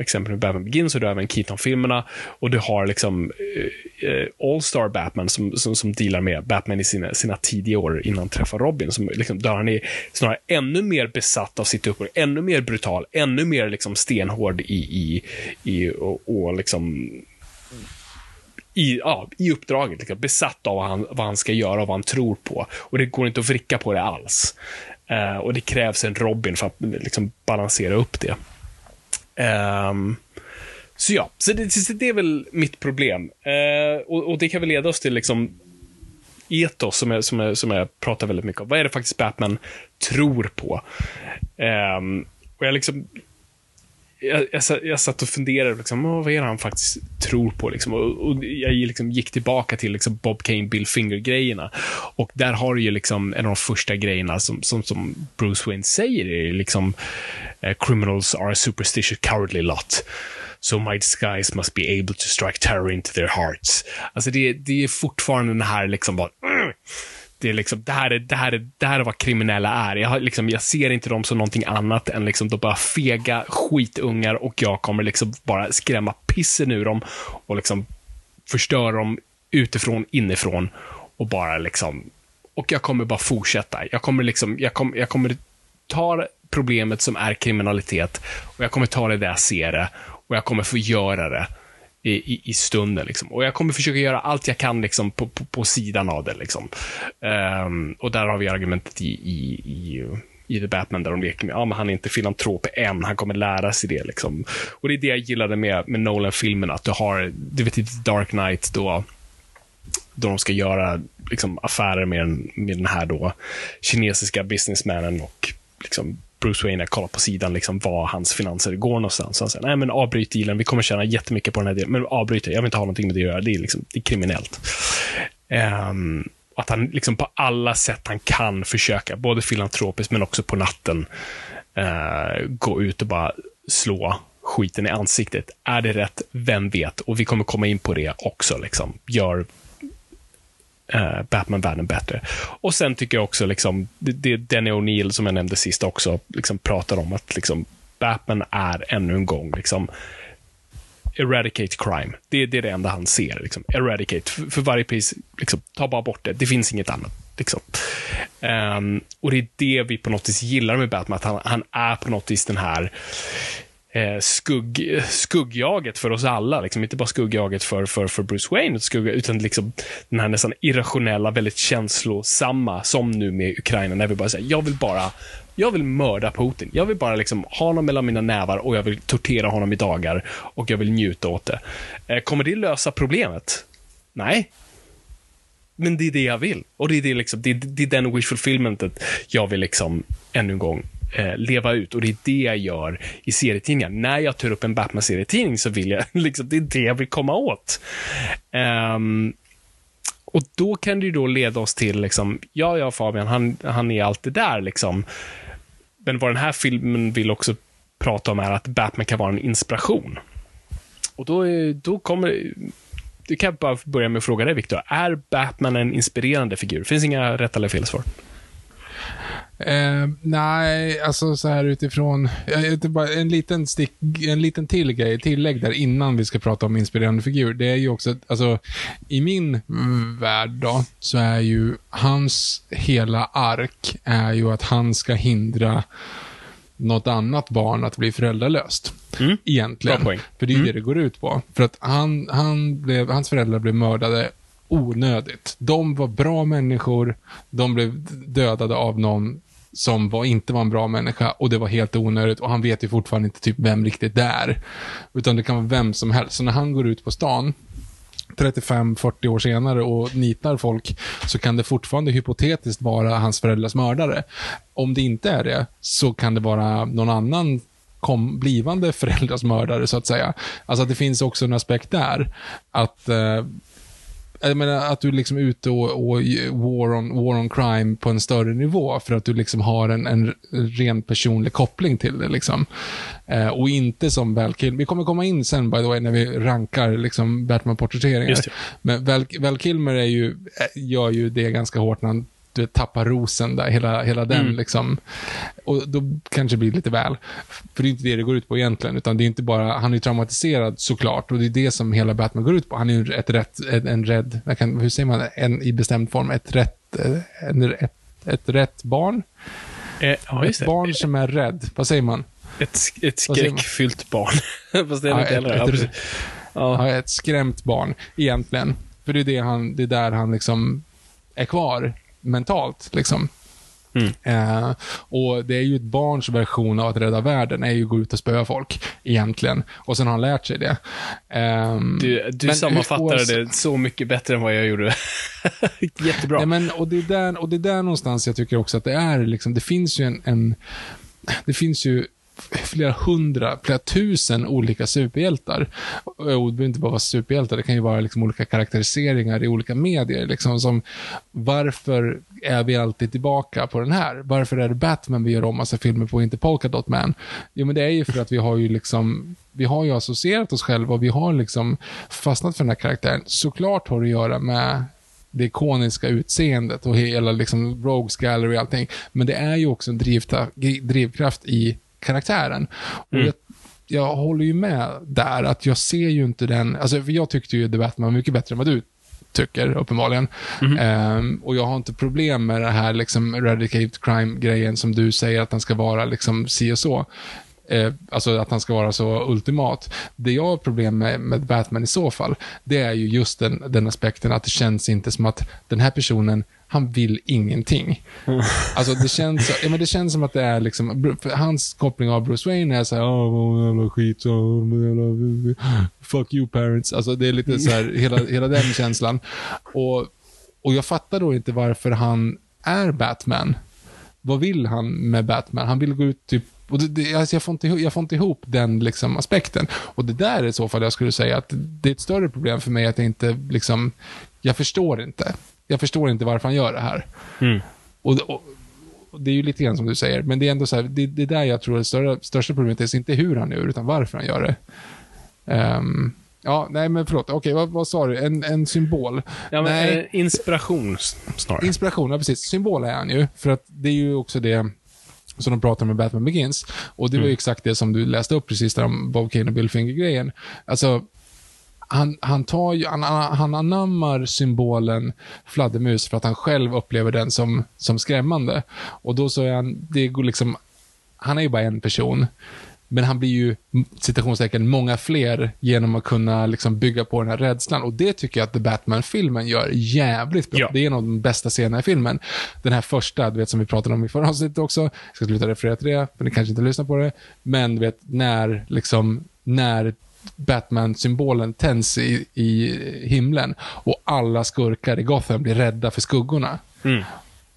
exempel med Batman Begins, och du har även Keaton-filmerna och du har liksom eh, eh, All-Star Batman som, som, som dealar med Batman i sina, sina tidiga år innan han träffar Robin, som liksom, där han är snarare ännu mer besatt av sitt uppdrag, ännu mer brutal, ännu mer liksom stenhård i, i, i och, och liksom i, ja, i uppdraget. Liksom, besatt av vad han, vad han ska göra och vad han tror på. Och det går inte att vricka på det alls. Uh, och det krävs en Robin för att liksom, balansera upp det. Um, så ja, så det, så det, är väl mitt problem. Uh, och, och, det kan väl leda oss till liksom etos som jag, som, jag, som jag pratar väldigt mycket om. Vad är det faktiskt Batman tror på? Um, och jag liksom jag, jag, jag satt och funderade, liksom, vad är det han faktiskt tror på? Liksom, och, och jag liksom gick tillbaka till liksom, Bob Kane, Bill Finger-grejerna. Och där har du ju liksom en av de första grejerna som, som, som Bruce Wayne säger, är liksom eh, criminals are a superstitious cowardly lot. So my disguise must be able to strike terror into their hearts. Alltså det, det är fortfarande den här liksom bara, mm, det är liksom, det här är, det här är, det här är vad kriminella är. Jag, liksom, jag ser inte dem som någonting annat än liksom, de bara fega skitungar och jag kommer liksom bara skrämma pissen ur dem och liksom förstöra dem utifrån, inifrån och bara liksom, och jag kommer bara fortsätta. Jag kommer liksom, jag kommer, jag kommer ta problemet som är kriminalitet och jag kommer ta det där jag ser det och jag kommer få göra det i, i, i stunden. Liksom. Och jag kommer försöka göra allt jag kan liksom, på, på, på sidan av det. Liksom. Um, och där har vi argumentet i, i, i i The Batman där de leker med, ja men han är inte filantrop än, han kommer lära sig det liksom. Och det är det jag gillade med, med Nolan-filmerna, att du har, du vet i Dark Knight då, då de ska göra liksom, affärer med, med den här då kinesiska businessmannen och liksom Bruce Wayne kollar på sidan liksom var hans finanser går någonstans. Han säger, nej men avbryt dealen, vi kommer tjäna jättemycket på den här delen, men avbryt det, jag vill inte ha någonting med det att göra, det är, liksom, det är kriminellt. Um, att han liksom på alla sätt han kan försöka, både filantropiskt men också på natten, uh, gå ut och bara slå skiten i ansiktet. Är det rätt? Vem vet? Och vi kommer komma in på det också. Liksom. Gör uh, Batman-världen bättre. Och sen tycker jag också, liksom, det, det Danny O'Neill som jag nämnde sist också, liksom, pratar om att liksom, Batman är ännu en gång liksom, eradicate crime. Det, det är det enda han ser. Liksom. Eradicate. För, för varje pris, liksom, ta bara bort det. Det finns inget annat. Liksom. Um, och det är det vi på något vis gillar med Batman, att han, han är på något vis den här eh, skugg, skuggjaget för oss alla. Liksom. Inte bara skuggjaget för, för, för Bruce Wayne, skugga, utan liksom den här nästan irrationella, väldigt känslosamma, som nu med Ukraina, när vi bara säger, jag vill bara jag vill mörda Putin. Jag vill bara liksom ha honom mellan mina nävar och jag vill tortera honom i dagar och jag vill njuta åt det. Eh, kommer det lösa problemet? Nej. Men det är det jag vill. Och det är, det liksom, det är, det är den wish fulfillmentet jag vill liksom ännu en gång eh, leva ut. Och det är det jag gör i serietidningar. När jag tar upp en Batman-serietidning så vill jag, liksom, det är det jag vill komma åt. Um, och då kan det ju då leda oss till, liksom, ja, ja, Fabian, han, han är allt det där, liksom. Men vad den här filmen vill också prata om är att Batman kan vara en inspiration. Och då, då kommer... Du kan bara börja med att fråga dig, Viktor. Är Batman en inspirerande figur? Det finns inga rätt eller fel svar. Eh, nej, alltså så här utifrån, bara en liten, stick, en liten till grej, tillägg där innan vi ska prata om inspirerande figur. Det är ju också, alltså i min värld då, så är ju hans hela ark är ju att han ska hindra något annat barn att bli föräldralöst. Mm. Egentligen. För det är det det går ut på. För att han, han blev, hans föräldrar blev mördade onödigt. De var bra människor, de blev dödade av någon som var, inte var en bra människa och det var helt onödigt och han vet ju fortfarande inte typ vem riktigt det är. Utan det kan vara vem som helst. Så när han går ut på stan 35-40 år senare och nitar folk så kan det fortfarande hypotetiskt vara hans föräldrars mördare. Om det inte är det så kan det vara någon annan kom, blivande föräldrars mördare så att säga. Alltså att det finns också en aspekt där. Att eh, jag menar, att du liksom är ute och, och war, on, war on crime på en större nivå för att du liksom har en, en ren personlig koppling till det. Liksom. Eh, och inte som Val Kilmer. Vi kommer komma in sen, by the way, när vi rankar liksom Batman-porträtteringar. Men Val, Val Kilmer är ju, eh, gör ju det ganska hårt när han du vet, tappar rosen där, hela, hela den Mm. liksom. Och då kanske det blir lite väl. För det är inte det det går ut på egentligen, utan det är inte bara, han är traumatiserad såklart, och det är det som hela Batman går ut på. Han är ju ett rätt, en, en rädd, kan, hur säger man, en i bestämd form, ett rätt, eh, en, ett, ett rätt barn. Eh, ja, Ett barn som är rädd. Vad säger man? Ett, ett skräckfyllt barn. Fast det är Ja, inte ett- heller. ett-. Ja. Ja, ett skrämt barn, egentligen. För det är, det han, det är där han liksom är kvar mentalt. Liksom. Mm. Eh, och Det är ju ett barns version av att rädda världen, är ju att gå ut och spöa folk, egentligen. Och sen har han lärt sig det. Ehm, Du, du sammanfattade hur- det så mycket bättre än vad jag gjorde. Jättebra. Nej, men, och, det är där, och det är där någonstans jag tycker också att det är, liksom, det finns ju en, en det finns ju flera hundra, flera tusen olika superhjältar. Och det behöver inte bara vara superhjältar, det kan ju vara liksom olika karaktäriseringar i olika medier. Liksom som, varför är vi alltid tillbaka på den här? Varför är det Batman vi gör om massa filmer på, och inte Polka Dot Man? Jo, men det är ju för att vi har ju liksom, vi har ju associerat oss själva och vi har liksom fastnat för den här karaktären. Såklart har det att göra med det ikoniska utseendet och hela liksom Rogues Gallery och allting. Men det är ju också en drivta, drivkraft i karaktären. Och Mm. jag, jag håller ju med där, att jag ser ju inte den, alltså för jag tyckte ju The Batman var mycket bättre än vad du tycker, uppenbarligen. Mhm. Ehm, och jag har inte problem med det här liksom eradicate crime-grejen som du säger att den ska vara liksom si och så. Eh, alltså att han ska vara så ultimat. Det jag har problem med, med Batman i så fall, det är ju just den, den aspekten att det känns inte som att den här personen, han vill ingenting. Alltså det känns, ja, men det känns som att det är liksom, hans koppling av Bruce Wayne är såhär, åh, jävla skit, vad jävla, fuck you parents. Alltså det är lite så här, hela, hela den känslan. Och, och jag fattar då inte varför han är Batman. Vad vill han med Batman? Han vill gå ut typ och det, det, alltså jag, får inte, ihop- jag får inte ihop den liksom aspekten. Och det där är i så fall jag skulle säga att det är ett större problem för mig att jag inte liksom, jag förstår inte. Jag förstår inte varför han gör det här. Mm. Och, och, och det är ju lite grann som du säger, men det är ändå så här, det, det är där jag tror det större, största problemet är inte hur han gör, utan varför han gör det. Ehm, ja, nej men förlåt, okej, vad, vad sa du? En, en symbol? Ja, men, nej, eh, inspiration snarare. inspiration, ja precis. Symbol är han ju, för att det är ju också det som de pratar med Batman Begins. Och det var ju exakt det som du läste upp precis där om Bob Kane och Bill Finger-grejen. Alltså, han, han, tar ju, han, han anammar symbolen fladdermus för att han själv upplever den som, som skrämmande. Och då så är han, det går liksom, han är ju bara en person. Men han blir ju, citationstecken, många fler genom att kunna liksom bygga på den här rädslan. Och det tycker jag att The Batman-filmen gör jävligt bra. Ja. Det är en av de bästa scenerna i filmen. Den här första, du vet, som vi pratade om i förra avsnittet också. Jag ska sluta referera till det, för ni kanske inte lyssnar på det. Men du vet, när liksom, när Batman-symbolen tänds i, i himlen och alla skurkar i Gotham blir rädda för skuggorna. Mm.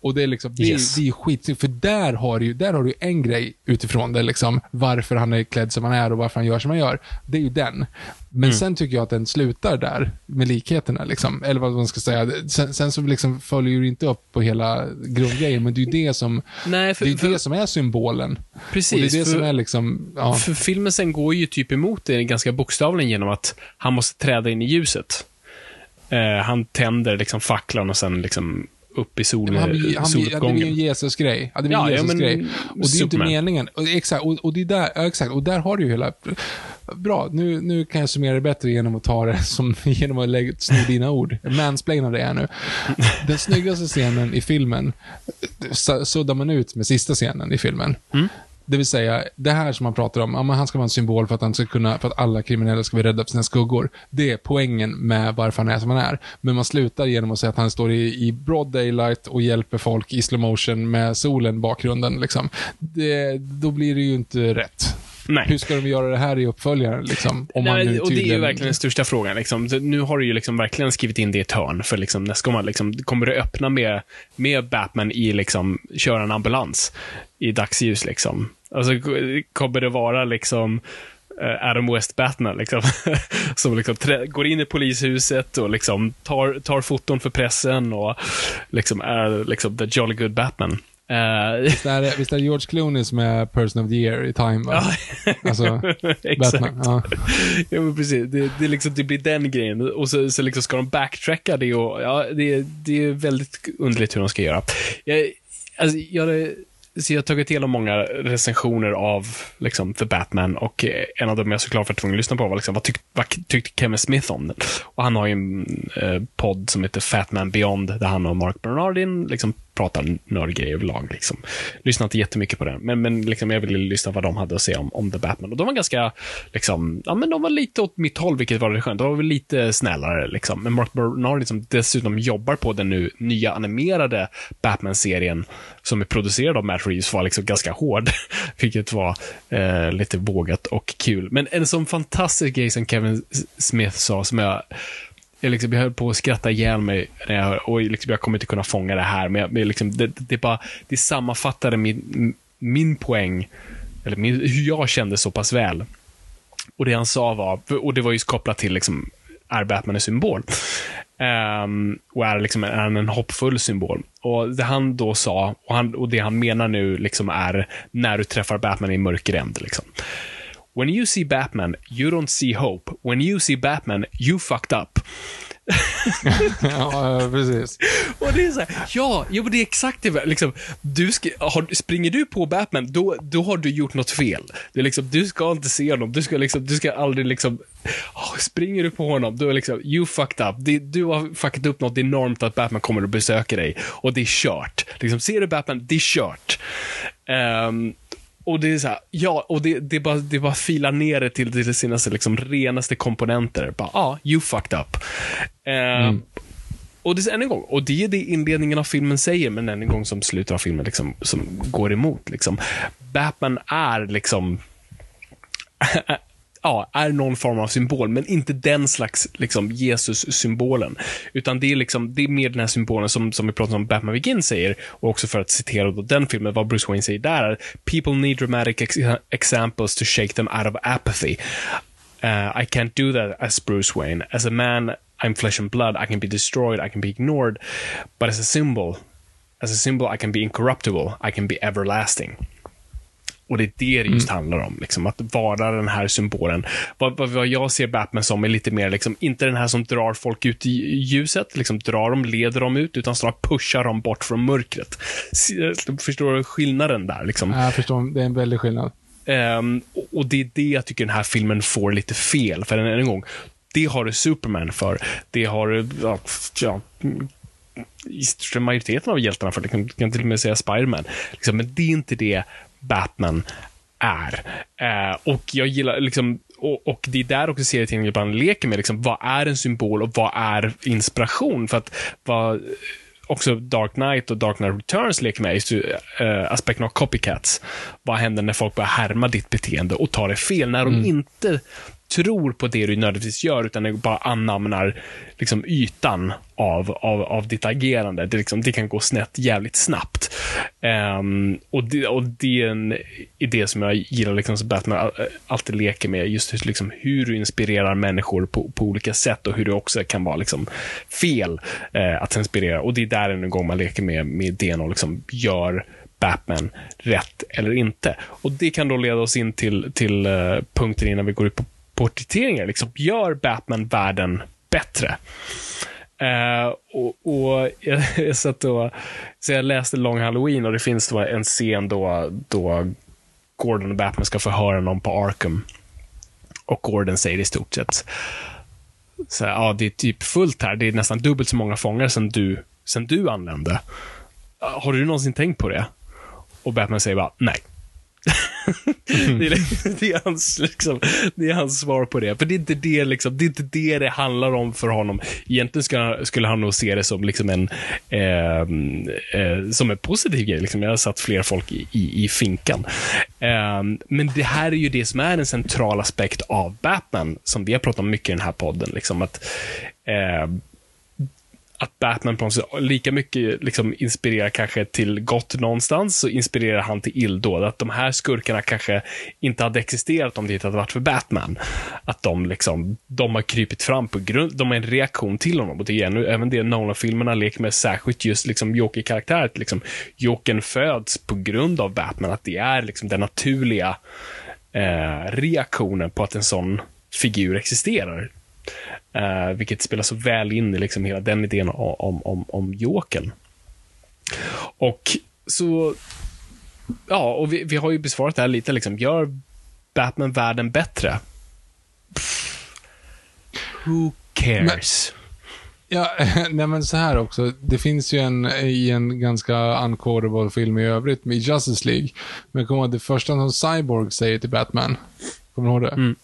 Och det är liksom, det, Yes. det är skit, för där har du där har du en grej utifrån det, liksom, varför han är klädd som han är och varför han gör som han gör. Det är ju den. Men Mm. sen tycker jag att den slutar där, med likheterna, liksom. eller vad man ska säga. Sen, sen så liksom följer du inte upp på hela grundgrejen, men det är ju det som, Nej, för, det är för, det som är symbolen. precis. och det är det för, som är liksom, ja. för filmen sen går ju typ emot det ganska bokstavligen genom att han måste träda in i ljuset. Eh, han tänder liksom facklan och sen liksom upp i sol, han blir, han ja, det blir ju en soluppgången. Jesus-grej. Ja, det blir Ja, en Jesus-grej. och det är ju inte meningen. Och, exakt, och, och det är där, ja, exakt, och där har du ju hela... Bra, nu, nu kan jag summera det bättre genom att ta det som, genom att lägga, sno dina ord. Mansplaina det här nu. Den snyggaste scenen i filmen suddar man ut med sista scenen i filmen. Mm. Det vill säga, det här som man pratar om, ja, han ska vara en symbol för att, han ska kunna, för att alla kriminella ska bli rädda för sina skuggor. Det är poängen med varför han är som han är. Men man slutar genom att säga att han står i, i broad daylight och hjälper folk i slow motion med solen i bakgrunden. Liksom. Det, då blir det ju inte rätt. Nej. Hur ska de göra det här i uppföljaren? Liksom, om man Nej, nu och det är ju verkligen den största frågan. Liksom. Nu har du ju liksom verkligen skrivit in det i ett hörn, för liksom, nästa gång man liksom, kommer det öppna med, med Batman i liksom, köra en ambulans i dagsljus. Liksom. Alltså, kommer det vara liksom eh, Adam West Batman, liksom, som liksom går in i polishuset och liksom tar, tar foton för pressen och liksom är liksom the jolly good Batman. Eh, Visst är, det, visst är det George Clooney som är person of the year i Time, va? Alltså. Batman. Ja. Ja, men precis. Det, det, liksom, det blir den grejen. Och så, så liksom ska de backtracka det och ja, det, det är väldigt underligt hur de ska göra. Jag, alltså, jag, så jag har tagit del av många recensioner av liksom, The Batman och eh, en av dem jag såklart var tvungen att lyssna på var liksom, vad, tyck, vad tyckte Kevin Smith om den? Och han har ju en eh, podd som heter Fatman Beyond där han och Mark Bernardin liksom pratar nördgrejer överlag. Liksom. Lyssnar inte jättemycket på den, men, men liksom, jag ville lyssna vad de hade att säga om, om The Batman. Och de var ganska, liksom, ja men de var lite åt mitt håll, vilket var skönt. De var väl lite snällare, liksom. Men Mark Bernard som dessutom jobbar på den nu nya animerade Batman-serien som är producerad av Matt Reeves var liksom ganska hård, vilket var eh, lite vågat och kul. Men en sån fantastisk grej som Kevin Smith sa, som jag jag, liksom, jag höll på att skratta ihjäl mig när jag, och liksom, jag kommer inte kunna fånga det här, men jag, men liksom, det, det, bara, det sammanfattade min, min poäng, eller min, hur jag kände så pass väl. Och det han sa var, och det var ju kopplat till, liksom, är Batman en symbol? Um, och är, liksom, är han en hoppfull symbol? Och det han då sa, och, han, och det han menar nu, liksom är när du träffar Batman i mörker ände. Liksom. When you see Batman, you don't see hope. When you see Batman, you fucked up. ja, precis. Och det är så här, ja, ja det är exakt det. Liksom, du ska, har, springer du på Batman, då, då har du gjort något fel. Det är liksom, du ska inte se honom. Du ska, liksom, du ska aldrig liksom... åh, springer du på honom, då är liksom, you fucked up. Det, du har fuckat upp något enormt att Batman kommer och besöker dig. Och det är kört. Liksom, ser du Batman, det är kört. Ehm, och det är så här, ja, och det, det, bara, det bara filar ner det till, till sina liksom, renaste komponenter. Bara, ja, ah, you fucked up. Ehm, och det är än en gång, och det är det inledningen av filmen säger, men än en gång som slutet av filmen liksom, som går emot. Liksom. Batman är liksom ja, är någon form av symbol, men inte den slags liksom, Jesus-symbolen. Utan det är, liksom, det är mer den här symbolen som, som vi pratade om Batman Begins säger, och också för att citera då den filmen, vad Bruce Wayne säger där är “People need dramatic ex examples to shake them out of apathy. Uh, I can't do that as Bruce Wayne. As a man, I'm flesh and blood. I can be destroyed. I can be ignored. But as a symbol, as a symbol I can be incorruptible. I can be everlasting.” Och det är det det just handlar om. Liksom, att vara den här symbolen. Vad, vad, vad jag ser Batman som är lite mer, liksom, inte den här som drar folk ut i ljuset, liksom drar dem, leder dem ut, utan snarare pushar dem bort från mörkret. Förstår du skillnaden där? Liksom? Jag förstår, det är en väldig skillnad. Ehm, och- det är det jag tycker den här filmen får lite fel. För än en gång, det har du Superman för. Det har du, ja, största majoriteten av hjältarna för. Kan, kan till och med säga Spiderman. Liksom, men det är inte det Batman är. Eh, och jag gillar, liksom, och, och det är där också serietidningen ibland leker med, liksom, vad är en symbol och vad är inspiration? För att vad också Dark Knight och Dark Knight Returns leker med just uh, aspekten av copycats. Vad händer när folk börjar härma ditt beteende och tar det fel? När de inte tror på det du nödvändigtvis gör, utan de bara anammar liksom, ytan av, av, av ditt agerande. Det, liksom, det kan gå snett jävligt snabbt. Um, och, det, och det är en idé som jag gillar liksom, som Batman alltid leker med. Just hur- liksom, hur du inspirerar människor på, på olika sätt och hur det också kan vara liksom, fel eh, att inspirera. Och det är där en gång man leker med, med idén och liksom, gör Batman rätt eller inte. Och Det kan då leda oss in till, till uh, punkten innan vi går ut på porträtteringar. Liksom, gör Batman världen bättre? Uh, och, och jag, jag satt och, så jag läste Long Halloween och det finns då en scen då, då Gordon och Batman ska förhöra någon på Arkham. Och Gordon säger i stort sett så här, ja, det är typ fullt här. Det är nästan dubbelt så många fångar sen du, sen du anlände. Har du någonsin tänkt på det? Och Batman säger bara, nej. Mm. det, är, liksom- det, är hans, liksom, det är hans svar på det. För det är inte det, liksom, det, är inte det, det handlar om för honom. Egentligen skulle, skulle han nog se det som liksom en, eh, eh, som en positiv grej. Liksom. Jag har satt fler folk i, i, i finkan. Eh, men det här är ju det som är en central aspekt av Batman, som vi har pratat om mycket i den här podden. Liksom, att eh, att Batman på något sätt lika mycket liksom inspirerar kanske till gott någonstans, så inspirerar han till illdåd. Att de här skurkarna kanske inte hade existerat om det inte hade varit för Batman. Att de liksom, de har krypit fram på grund, de är en reaktion till honom. Och det är ännu, även det Nolan-filmerna leker med, särskilt just liksom Joker-karaktäret. Liksom, Jokern föds på grund av Batman, att det är liksom den naturliga eh, reaktionen på att en sån figur existerar. Uh, vilket spelar så väl in i liksom hela den idén om, om, om Jokern. Och så, ja, och vi, vi har ju besvarat det här lite, liksom, gör Batman världen bättre? Pff, who cares? Men, ja, nej men så här också. Det finns ju en, i en ganska unquotable film i övrigt, med Justice League. Men kom ihåg, det första som Cyborg säger till Batman. Kommer du ihåg det? Mm.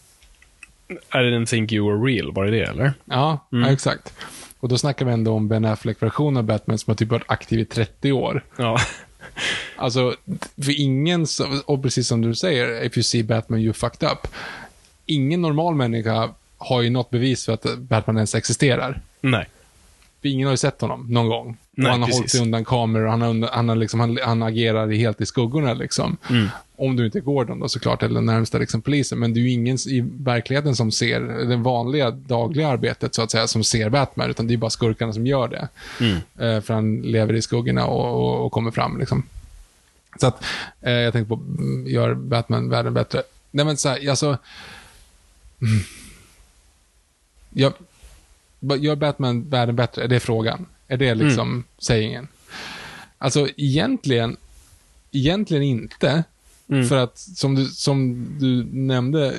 I didn't think you were real, var det det eller? Ja, mm. ja exakt. Och då snackar vi ändå om Ben Affleck-versionen av Batman som har typ varit aktiv i 30 år. Ja. Alltså, för ingen, och precis som du säger, if you see Batman you fucked up. Ingen normal människa har ju något bevis för att Batman ens existerar. Nej. Ingen har ju sett honom någon gång. Nej, och han har precis. hållit sig undan kameror, han, har, han, har liksom, han, han agerar helt i skuggorna liksom. Mm. Om du inte är Gordon då såklart, eller närmsta liksom, polisen. Men det är ju ingen i verkligheten som ser, det vanliga dagliga arbetet så att säga, som ser Batman. Utan det är bara skurkarna som gör det. Mm. Eh, för han lever i skuggorna och, och, och kommer fram liksom. Så att, eh, jag tänkte på, mm, gör Batman världen bättre? Nej men så här, alltså... Mm. Jag, gör Batman världen bättre? Är det frågan? Är det liksom mm. sägningen? Alltså egentligen, egentligen inte. Mm. För att som du, som du nämnde,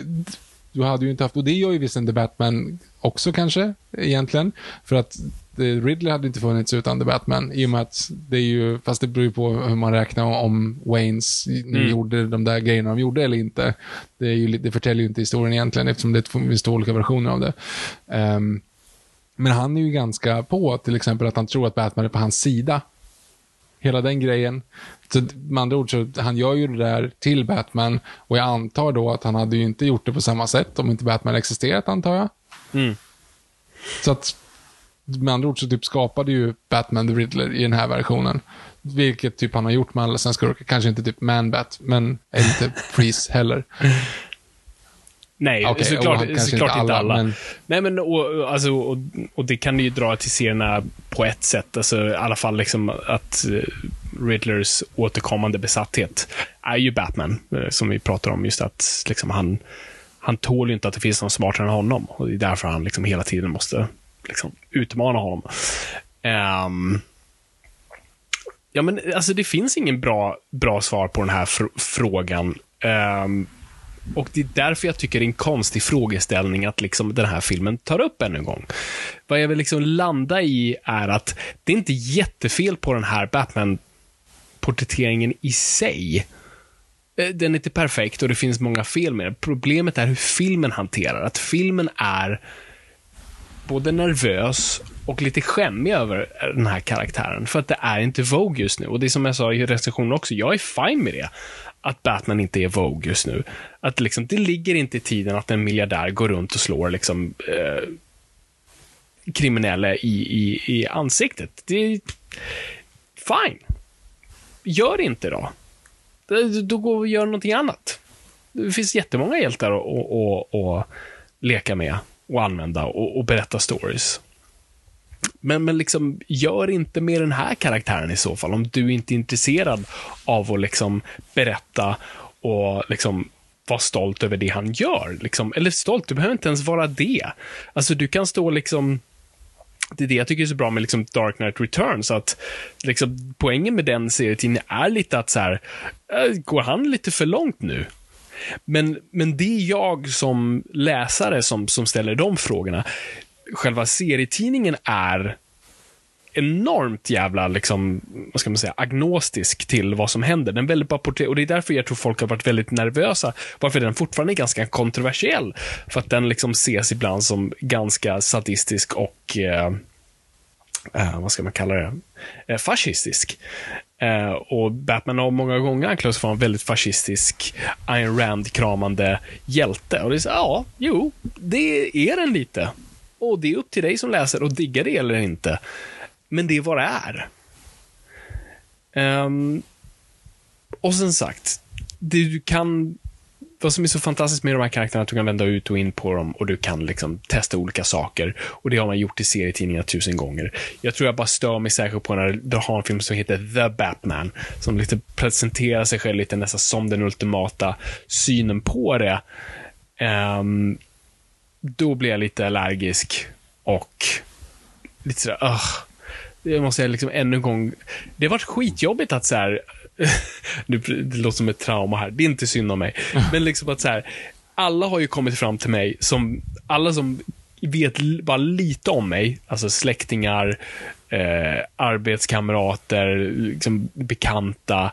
du hade ju inte haft, och det gör ju visst The Batman också kanske, egentligen. För att Ridley hade inte funnits utan The Batman, i och med att det är ju, fast det beror ju på hur man räknar om Waynes mm. gjorde de där grejerna de gjorde eller inte. Det, är ju, det förtäljer ju inte historien egentligen, eftersom det finns två olika versioner av det. Um, men han är ju ganska på till exempel att han tror att Batman är på hans sida. Hela den grejen. Så med andra ord, så han gör ju det där till Batman och jag antar då att han hade ju inte gjort det på samma sätt om inte Batman existerat, antar jag. Mm. Så att med andra ord så typ skapade ju Batman the Riddler i den här versionen. Vilket typ han har gjort med alla sina skurkar. Kanske inte typ Man-Bat, men inte Freeze heller. Nej, okay, såklart, såklart inte alla. alla. Men... Nej, men och, alltså, och, och, det kan ju dra till serierna på ett sätt. Alltså, I alla fall liksom att uh, Riddlers återkommande besatthet är ju Batman, uh, som vi pratar om. Just att liksom, han, han tål ju inte att det finns någon smartare än honom. Och det är därför han liksom hela tiden måste liksom, utmana honom. Um, ja, men alltså det finns ingen bra, bra svar på den här fr frågan. Um, och det är därför jag tycker det är en konstig frågeställning att liksom den här filmen tar upp ännu en gång. Vad jag vill liksom landa i är att det är inte jättefel på den här Batman-porträtteringen i sig. Eh, den är inte perfekt och det finns många fel med den. Problemet är hur filmen hanterar Att filmen är både nervös och lite skämmig över den här karaktären. För att det är inte Vogue just nu. Och det är som jag sa i recensionen också, jag är fine med det att Batman inte är Vogue just nu. Att liksom, det ligger inte i tiden att en miljardär går runt och slår liksom, eh, kriminella i, i, i ansiktet. Det är fine. Gör inte då. Då går och gör någonting annat. Det finns jättemånga hjältar att, att, att, att leka med och använda och, och berätta stories. Men, men liksom, gör inte med den här karaktären i så fall, om du inte är intresserad av att liksom berätta och liksom vara stolt över det han gör. Liksom. Eller stolt, du behöver inte ens vara det. Alltså, du kan stå liksom det är det jag tycker är så bra med liksom Dark Knight Returns, att liksom, poängen med den serietidningen är lite att så här, äh, går han lite för långt nu? Men, men det är jag som läsare som, som ställer de frågorna själva serietidningen är enormt jävla, liksom, vad ska man säga, agnostisk till vad som händer. Den är väldigt bara och det är därför jag tror folk har varit väldigt nervösa, varför den fortfarande är ganska kontroversiell. För att den liksom ses ibland som ganska sadistisk och eh, eh, vad ska man kalla det, eh, fascistisk. Eh, och Batman har många gånger anklagats för att vara en väldigt fascistisk, Ayn Rand-kramande hjälte. Och det är så, ja, jo, det är den lite. Och det är upp till dig som läser att digga det eller inte. Men det är vad det är. Um, och sen sagt, det du kan vad som är så fantastiskt med de här karaktärerna är att du kan vända ut och in på dem och du kan liksom testa olika saker. Och det har man gjort i serietidningar tusen gånger. Jag tror jag bara stör mig särskilt på när du har en film som heter The Batman, som lite presenterar sig själv lite nästan som den ultimata synen på det. Um, då blir jag lite allergisk och lite sådär, uh, det måste jag liksom ännu en gång, det har varit skitjobbigt att så här, det, låter som ett trauma här, det är inte synd om mig, men liksom att så här, alla har ju kommit fram till mig som, alla som vet bara lite om mig, alltså släktingar, eh, arbetskamrater, liksom bekanta,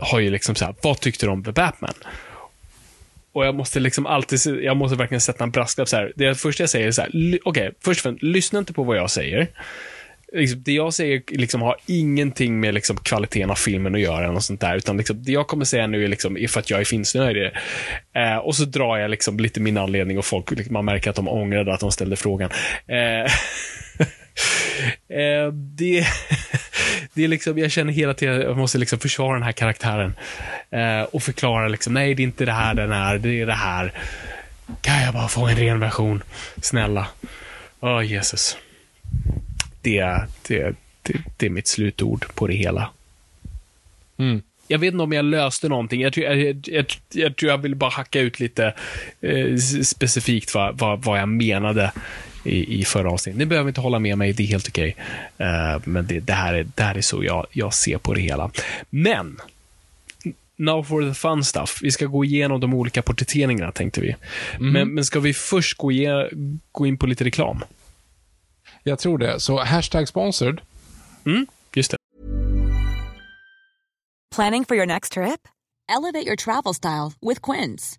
har ju liksom så här, vad tyckte du om The Batman? Och jag måste liksom alltid, jag måste verkligen sätta en brasklapp så här. Det första jag säger är så här, okej, okay, först och främst, lyssna inte på vad jag säger. Liksom, det jag säger liksom har ingenting med liksom kvaliteten av filmen att göra, och sånt där, utan liksom, det jag kommer säga nu är, liksom, för att jag är finsnöjd. Eh, och så drar jag liksom lite min anledning och folk, liksom, man märker att de ångrade att de ställde frågan. Eh, eh, det, det är liksom, jag känner hela tiden att jag måste liksom försvara den här karaktären. Eh, och förklara liksom, nej det är inte det här den är, det är det här. Kan jag bara få en ren version? Snälla. Åh, Jesus. Det, det, det, det är mitt slutord på det hela. Mm. Jag vet inte om jag löste någonting. Jag tror jag, jag, jag, jag, vill bara hacka ut lite eh, specifikt vad, vad, vad jag menade i, i förra avsnittet. Ni behöver inte hålla med mig, det är helt okej. Eh, men det, det, här är, det här är så jag, jag ser på det hela. Men, now for the fun stuff. Vi ska gå igenom de olika porträtteringarna, tänkte vi. Men, men ska vi först gå, ge, gå in på lite reklam? Jag tror det. Så hashtag sponsored. Mm, just det. Planning for your next trip? Elevate your travel style with Quince.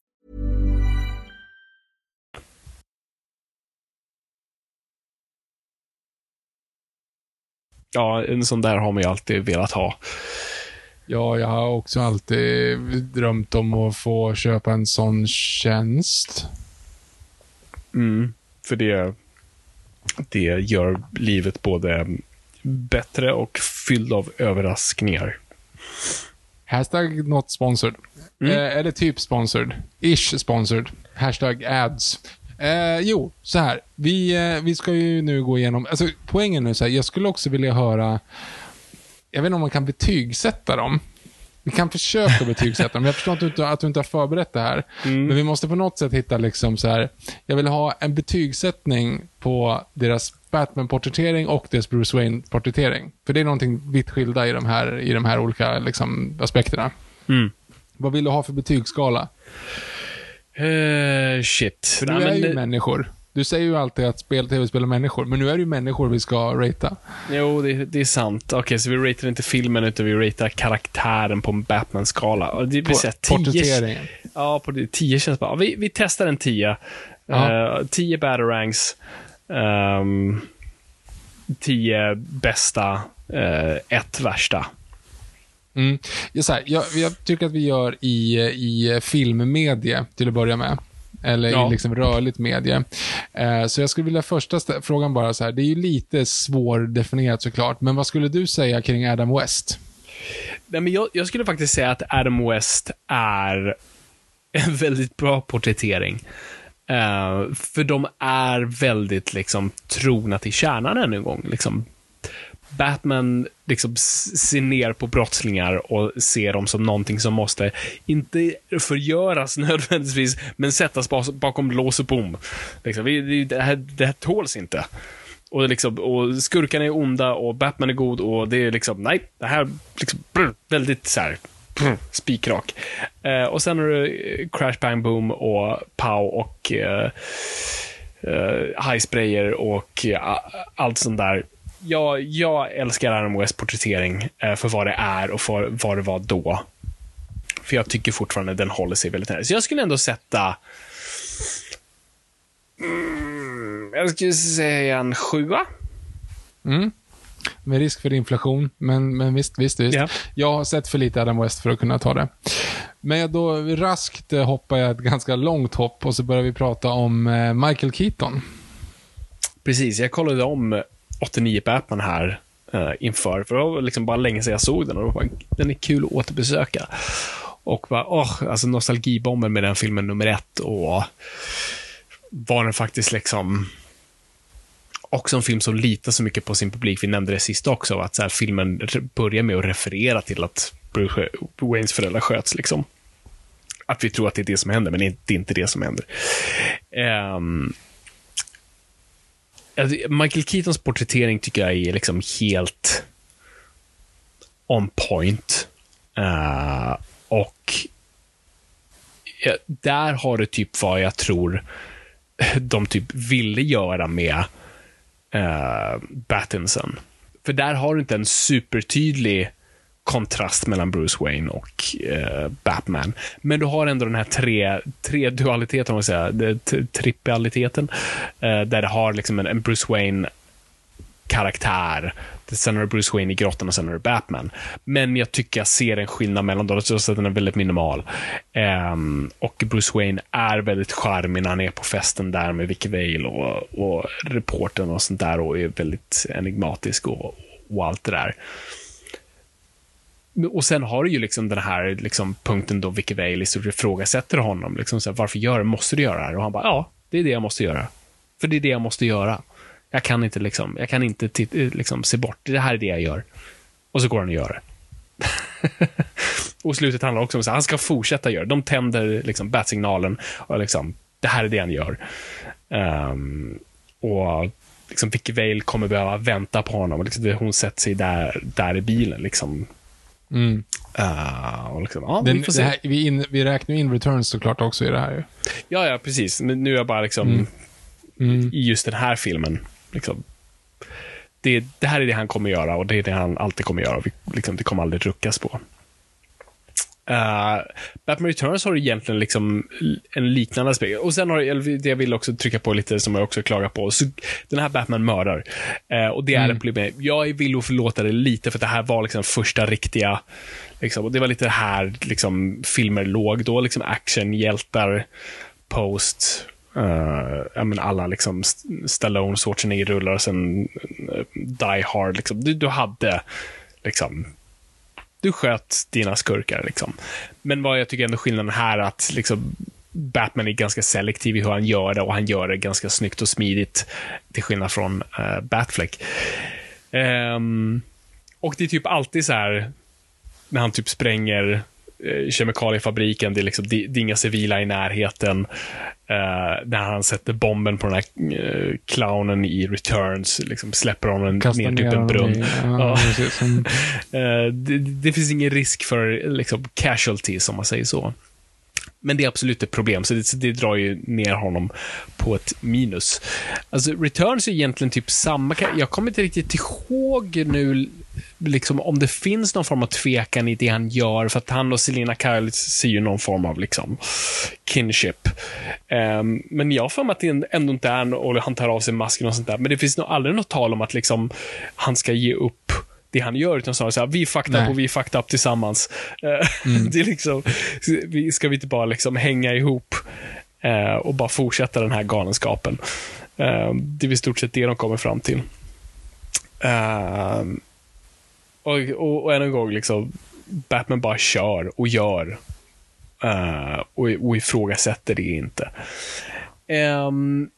Ja, en sån där har man ju alltid velat ha. Ja, jag har också alltid drömt om att få köpa en sån tjänst. Mm, för det, det gör livet både bättre och fylld av överraskningar. Hashtag not sponsored. Mm. Eh, eller typ sponsored. Ish sponsored. Hashtag ads. Eh, jo, så här. Vi, eh, vi ska ju nu gå igenom... Alltså, poängen nu så här, jag skulle också vilja höra... Jag vet inte om man kan betygsätta dem. Vi kan försöka betygsätta dem. Jag förstår att du inte, att du inte har förberett det här. Mm. Men vi måste på något sätt hitta liksom så här. Jag vill ha en betygsättning på deras Batman-porträttering och dess Bruce Wayne-porträttering. För det är någonting vitt skilda i de här, i de här olika liksom, aspekterna. Mm. Vad vill du ha för betygsskala? Eh, shit. För du Nej, är ju det- människor. Du säger ju alltid att spel, tv-spel är människor, men nu är det ju människor vi ska ratea. Jo, det, det är sant. Okej, så vi ratear inte filmen, utan vi ratear karaktären på en Batman-skala. Det vill säga 10. Porträtteringen. Ja, på det, 10 känns bra. Vi, vi testar en 10. Ja. Uh, 10 batarangs. Um, 10 bästa, uh, ett värsta. Mm. Här, jag, jag tycker att vi gör i, i filmmedie till att börja med. Eller Ja. i liksom rörligt medie. Eh, så jag skulle vilja första frågan bara så här. Det är ju lite svårdefinierat såklart, men vad skulle du säga kring Adam West? Nej, men jag, jag skulle faktiskt säga att Adam West är en väldigt bra porträttering. Eh, för de är väldigt liksom trogna till kärnan ännu en gång. Liksom, Batman liksom ser ner på brottslingar och ser dem som någonting som måste, inte förgöras nödvändigtvis, men sättas bakom lås och bom. Liksom, det, här, det här tåls inte. Och, liksom, och skurkarna är onda och Batman är god och det är liksom, nej, det här liksom, brr, väldigt så här, brr, spikrak. Eh, och sen har du eh, Crash Bang Boom och Pow och eh, eh, High Sprayer och eh, allt sånt där. Jag, jag älskar Adam West porträttering eh, för vad det är och för vad det var då. För jag tycker fortfarande den håller sig väldigt nära. Så jag skulle ändå sätta mm, jag skulle säga en sjua. Mm. Med risk för inflation, men, men visst, visst, visst. Ja. Jag har sett för lite Adam West för att kunna ta det. Men då raskt eh, hoppar jag ett ganska långt hopp och så börjar vi prata om eh, Michael Keaton. Precis, jag kollade om 89 Batman här eh, inför, för det var liksom bara länge sedan jag såg den och bara, den är kul att återbesöka. Och bara, åh, alltså nostalgibomben med den filmen nummer ett och var den faktiskt liksom också en film som litar så mycket på sin publik. Vi nämnde det sist också, att så här, filmen börjar med att referera till att Bruce Waynes föräldrar sköts. Liksom. Att vi tror att det är det som händer, men det är inte- det som händer. Um, Alltså, Michael Keatons porträttering tycker jag är liksom helt on point. Uh, och ja, där har du typ vad jag tror de typ ville göra med eh, uh, Battinson. För där har du inte en supertydlig kontrast mellan Bruce Wayne och eh, Batman. Men du har ändå den här tre, tre dualiteten, om man säger, det- trippaliteten, eh, där det har liksom en, en Bruce Wayne karaktär. Sen har du Bruce Wayne i grottan och sen har du Batman. Men jag tycker jag ser en skillnad mellan dem, så att den är väldigt minimal. Ehm, och Bruce Wayne är väldigt charmig när han är på festen där med Vicky Vale och, och reportern och sånt där och är väldigt enigmatisk och, och allt det där. Och sen har du ju liksom den här liksom punkten då Vicky Vale i stort ifrågasätter honom. Liksom så här, varför gör, måste du göra det här? Och han bara, ja, det är det jag måste göra. För det är det jag måste göra. Jag kan inte, liksom, jag kan inte eh, liksom, se bort. Det här är det jag gör. Och så går han och gör det. och slutet handlar också om att han ska fortsätta göra det. De tänder liksom, batsignalen och liksom, det här är det han gör. Um, och liksom, Vicky Vale kommer behöva vänta på honom. Och liksom, hon sätter sig där, där i bilen. Liksom, Mm. Uh, liksom, ja, Den, vi får se. här, vi, in, vi räknar in returns såklart också i det här ju. Ja, ja, precis. Men nu är jag bara liksom Mm. i just den här filmen. Liksom, det, det här är det han kommer göra och det är det han alltid kommer göra. Vi, liksom, det kommer aldrig ruckas på. Uh, Batman Returns har egentligen liksom en liknande aspekt. Och sen har det jag vill också trycka på lite, som jag också klagar på. Så, den här Batman mördar. Uh, och det är Mm. ett problem. Jag är villig att förlåta det lite, för det här var liksom första riktiga Liksom, och det var lite här liksom, filmer låg då, liksom actionhjältar, post, uh, ja, men alla liksom St- Stallone, Schwarzenegger-rullar och sen uh, Die Hard. Liksom. Du, du hade liksom du sköt dina skurkar. Liksom. Men vad jag tycker ändå skillnaden här är att liksom, Batman är ganska selektiv i hur han gör det och han gör det ganska snyggt och smidigt till skillnad från uh, Batfleck. Um, och det är typ alltid så här när han typ spränger kemikaliefabriken, det är, liksom, det, det är inga civila i närheten. Uh, när han sätter bomben på den här uh, clownen i Returns, liksom släpper honom ner typ en brunn. I, ja, uh, det, det, finns ingen risk för liksom, casualties, om man säger så. Men det är absolut ett problem, så det, det, drar ju ner honom på ett minus. Alltså, Returns är egentligen typ samma... Jag kommer inte riktigt ihåg nu liksom, om det finns någon form av tvekan i det han gör, för att han och Selina Kyle ser ju någon form av liksom, kinship. Um, men jag för mig att det ändå inte är, och han tar av sig masken och sånt där, men det finns nog aldrig något tal om att liksom, han ska ge upp det han gör, utan snarare såhär, vi fucked up och vi fucked up tillsammans. Eh, mm. det är liksom, ska vi inte bara liksom hänga ihop uh, och bara fortsätta den här galenskapen? Uh, det är i stort sett det de kommer fram till. Uh, och, och, och än en gång, liksom, Batman bara kör och gör. och, och ifrågasätter det inte. Um,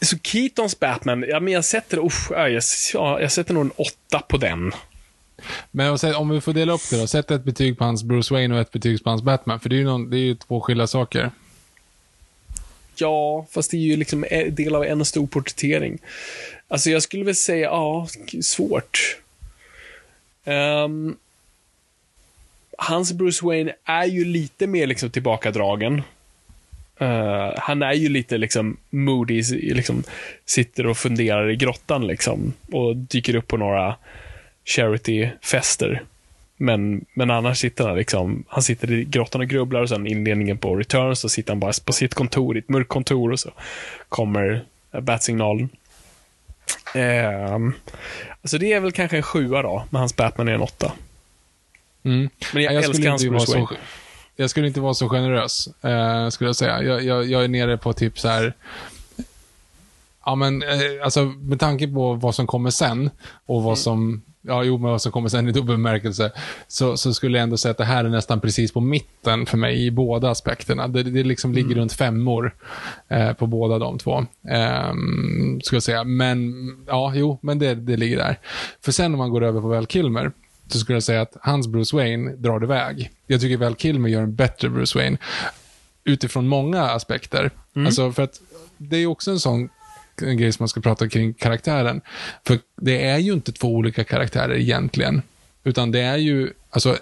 så Keatons Batman, ja, men jag sätter, usch, jag, jag, jag sätter nog en åtta på den. Men om vi får dela upp det då. Sätt ett betyg på hans Bruce Wayne och ett betyg på hans Batman. För det är ju, någon, det är ju två skilda saker. Ja, fast det är ju liksom en del av en stor porträttering. Alltså jag skulle väl säga, ja, svårt. Um, hans Bruce Wayne är ju lite mer liksom tillbakadragen. Uh, han är ju lite liksom moody, liksom sitter och funderar i grottan liksom. Och dyker upp på några charityfester. Men, men annars sitter han liksom, han sitter i grottan och grubblar och sen inledningen på Returns så sitter han bara på sitt kontor, i ett mörkt kontor och så kommer bat-signalen. Eh, alltså det är väl kanske en sjua då, men hans Batman är en åtta. Mm. Men jag, jag älskar hans Bruce Wayne. Så, jag skulle inte vara så generös, eh, skulle jag säga. Jag, jag, jag, är nere på typ så här Ja, men eh, alltså med tanke på vad som kommer sen och vad mm. som ja, jo, men vad som kommer sen i dubbel bemärkelse, så, så skulle jag ändå säga att det här är nästan precis på mitten för mig i båda aspekterna. Det, det liksom ligger mm. runt femmor eh, på båda de två. Eh, skulle jag säga. Men, ja, jo, men det, det ligger där. För sen om man går över på Val Kilmer, så skulle jag säga att hans Bruce Wayne drar iväg. Jag tycker Val Kilmer gör en bättre Bruce Wayne. Utifrån många aspekter. Mm. Alltså, för att det är också en sån grej som man ska prata kring karaktären. För det är ju inte två olika karaktärer egentligen. Utan det är ju, alltså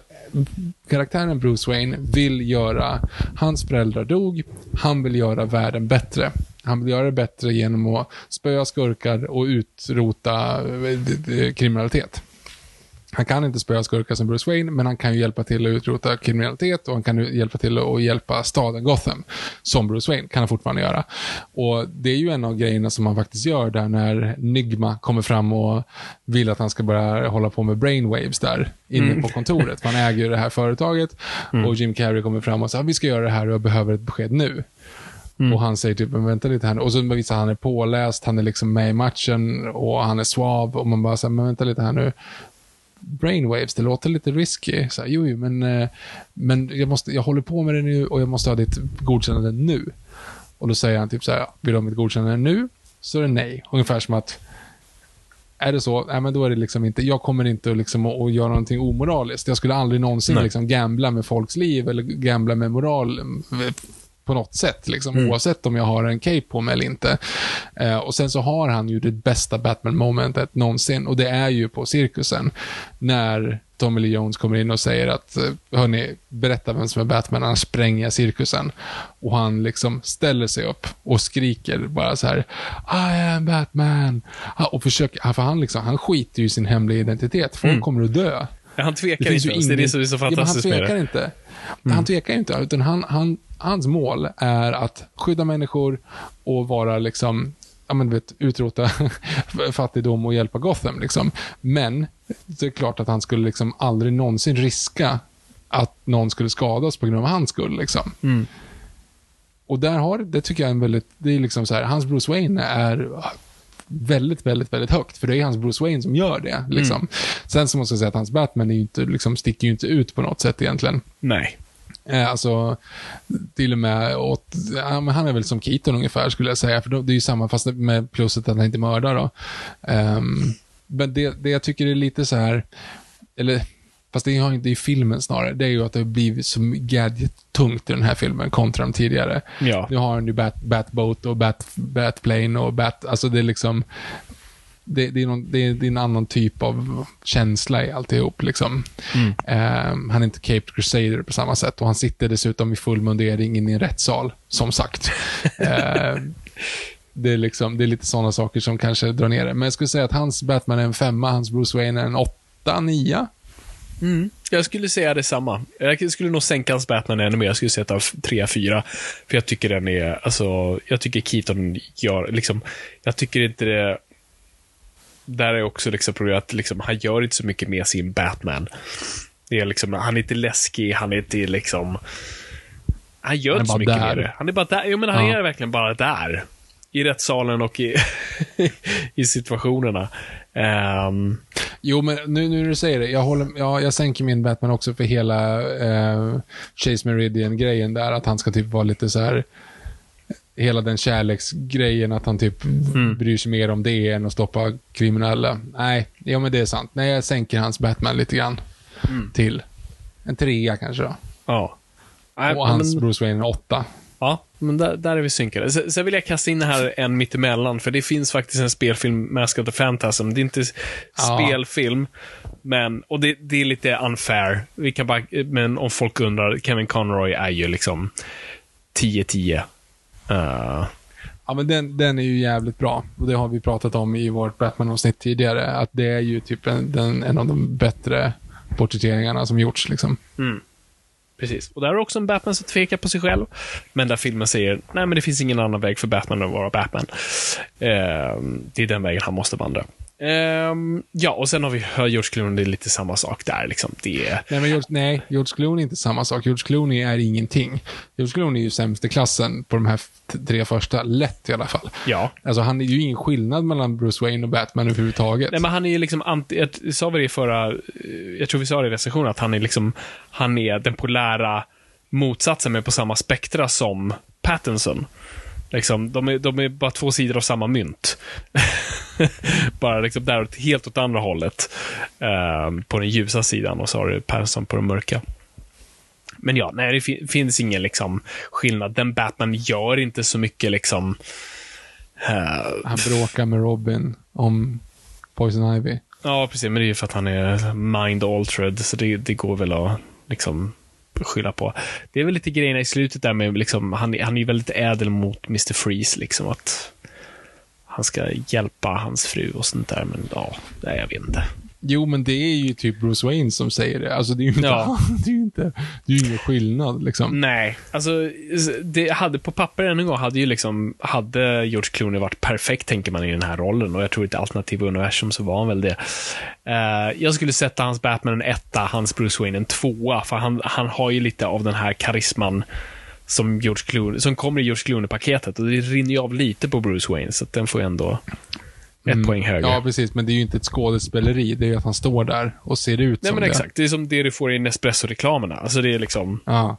karaktären Bruce Wayne vill göra, hans föräldrar dog, han vill göra världen bättre. Han vill göra det bättre genom att spöa skurkar och utrota eh, eh, kriminalitet. Han kan inte spöa skurkar som Bruce Wayne, men han kan ju hjälpa till att utrota kriminalitet och han kan hjälpa till att hjälpa staden Gotham. Som Bruce Wayne kan han fortfarande göra. Och det är ju en av grejerna som han faktiskt gör där när Nigma kommer fram och vill att han ska börja hålla på med brainwaves där inne mm. på kontoret. Han äger ju det här företaget mm. och Jim Carrey kommer fram och säger vi ska göra det här och jag behöver ett besked nu. Mm. Och han säger typ, men vänta lite här nu. Och så visar han är påläst, han är liksom med i matchen och han är svav. Och man bara säger, men vänta lite här nu brainwaves, det låter lite risky. Så här, jo, jo, men, eh, men jag, måste, jag håller på med det nu och jag måste ha ditt godkännande nu. Och då säger han typ så här, vill du ha mitt godkännande nu? Så är det nej. Ungefär som att, är det så, nej men då är det liksom inte, jag kommer inte liksom att, att göra någonting omoraliskt. Jag skulle aldrig någonsin liksom gambla med folks liv eller gambla med moral på något sätt, liksom, mm. oavsett om jag har en cape på mig eller inte. Eh, och sen så har han ju det bästa Batman-momentet någonsin och det är ju på cirkusen. När Tommy Lee Jones kommer in och säger att, eh, hörni, berätta vem som är Batman, annars spränger jag cirkusen. Och han liksom ställer sig upp och skriker bara så här, I am Batman. Och försöker, för han liksom, han skiter ju i sin hemliga identitet. Folk mm. kommer att dö. Han tvekar inte ens. Det är det som är så fantastiskt ja, han tvekar inte. Mm. Han tvekar inte, utan han, han, hans mål är att skydda människor och vara liksom, ja men vet, utrota fattigdom och hjälpa Gotham liksom. Men det är klart att han skulle liksom aldrig någonsin riska att någon skulle skadas på grund av hans skull liksom. Mm. Och där har, det tycker jag är en väldigt, det är liksom så här, hans Bruce Wayne är väldigt, väldigt, väldigt högt. För det är hans Bruce Wayne som gör det. Liksom. Mm. Sen så måste jag säga att hans Batman är inte, liksom, sticker ju inte ut på något sätt egentligen. Nej. Eh, alltså, till och med åt, ja, men han är väl som Keaton ungefär skulle jag säga, för det är ju samma fast med pluset att han inte mördar då. Um, men det, det jag tycker är lite så här, eller fast det har inte i filmen snarare, det är ju att det har blivit så gadget-tungt i den här filmen kontra de tidigare. Ja. Nu har han ju Bat, Batboat och Bat, Batplane och Bat, alltså det är liksom, det, det, är någon, det, är, det är en annan typ av känsla i alltihop. Liksom. Ehm, han är inte Cape Crusader på samma sätt och han sitter dessutom i full mundering inne i en rättssal, som sagt. Ehm, det, är liksom, det är lite sådana saker som kanske drar ner det. Men jag skulle säga att hans Batman är en femma, hans Bruce Wayne är en åtta, nia. Jag skulle säga detsamma. Jag skulle nog sänka hans Batman ännu mer. Jag skulle sätta 3-4. För jag tycker den är, alltså, jag tycker Keaton gör, liksom, jag tycker inte det, där är också liksom problemet att liksom, han gör inte så mycket med sin Batman. Det är liksom, han är inte läskig, han är inte liksom, han gör Han inte så mycket där. med det. Han är bara där, jo men han Ja. är verkligen bara där. I rättssalen och i, i situationerna. Ehm, Jo, men nu, nu när du säger det, jag, håller, ja, jag sänker min Batman också för hela eh, Chase Meridian-grejen där, att han ska typ vara lite så här hela den kärleksgrejen, att han typ bryr sig mer om det än att stoppa kriminella. Nej, ja men det är sant. Nej, jag sänker hans Batman lite grann till en trea kanske då. ja. Och hans men- Bruce Wayne en åtta. Ja, men där, där är vi synkade. Sen, sen vill jag kasta in här en mittemellan, för det finns faktiskt en spelfilm, Mask of the Phantasm. Det är inte Ja. spelfilm, men, och det, det är lite unfair. Vi kan bara, men om folk undrar, Kevin Conroy är ju liksom 10-10. Uh, Ja, men den, den är ju jävligt bra. Och det har vi pratat om i vårt Batman-avsnitt tidigare. Att det är ju typ en, den, en av de bättre porträtteringarna som gjorts. Liksom. precis. Och där är också en Batman som tvekar på sig själv, men där filmen säger, nej men det finns ingen annan väg för Batman än att vara Batman. Ehm, det är den vägen han måste vandra. Ehm, ja, och sen har vi George Clooney, det är lite samma sak där. Liksom. Det är, Nej, men George, nej, George Clooney är inte samma sak. George Clooney är ingenting. George Clooney är ju sämst i klassen på de här tre första. Lätt i alla fall. ja, Alltså, han är ju ingen skillnad mellan Bruce Wayne och Batman överhuvudtaget. Nej, men han är ju liksom anti, jag sa vi det i förra, jag tror vi sa det i recensionen, att han är liksom, han är den polära motsatsen, men på samma spektra som Pattinson. Liksom, de, är, de är bara två sidor av samma mynt. bara liksom där helt åt andra hållet. eh, på den ljusa sidan och så har du Pattinson på den mörka. Men ja, nej, det fin- finns ingen liksom skillnad. Den Batman gör inte så mycket liksom eh, Han bråkar med Robin om Poison Ivy. Ja, precis. Men det är ju för att han är mind-altered, så det, det går väl att liksom skylla på. Det är väl lite grejerna i slutet där med, liksom, han, är- han är ju väldigt ädel mot Mr. Freeze, liksom att han ska hjälpa hans fru och sånt där, men ja, jag vet inte. Jo, men det är ju typ Bruce Wayne som säger det. Alltså, det är ju inte, Ja. det är inte, det är ingen skillnad liksom. Nej, alltså det hade på papper än en gång hade ju liksom, hade George Clooney varit perfekt tänker man i den här rollen och jag tror i ett alternativt universum så var han väl det. Eh, jag skulle sätta hans Batman en etta, hans Bruce Wayne en tvåa, för han, han har ju lite av den här karisman som, George Clooney, som kommer i George Clooney-paketet och det rinner ju av lite på Bruce Wayne, så att den får ju ändå ett poäng högre. Ja, precis. Men det är ju inte ett skådespeleri. Det är ju att han står där och ser ut Nej som men det. exakt, det är som det du får i Nespresso-reklamerna. Alltså det är liksom, Ja.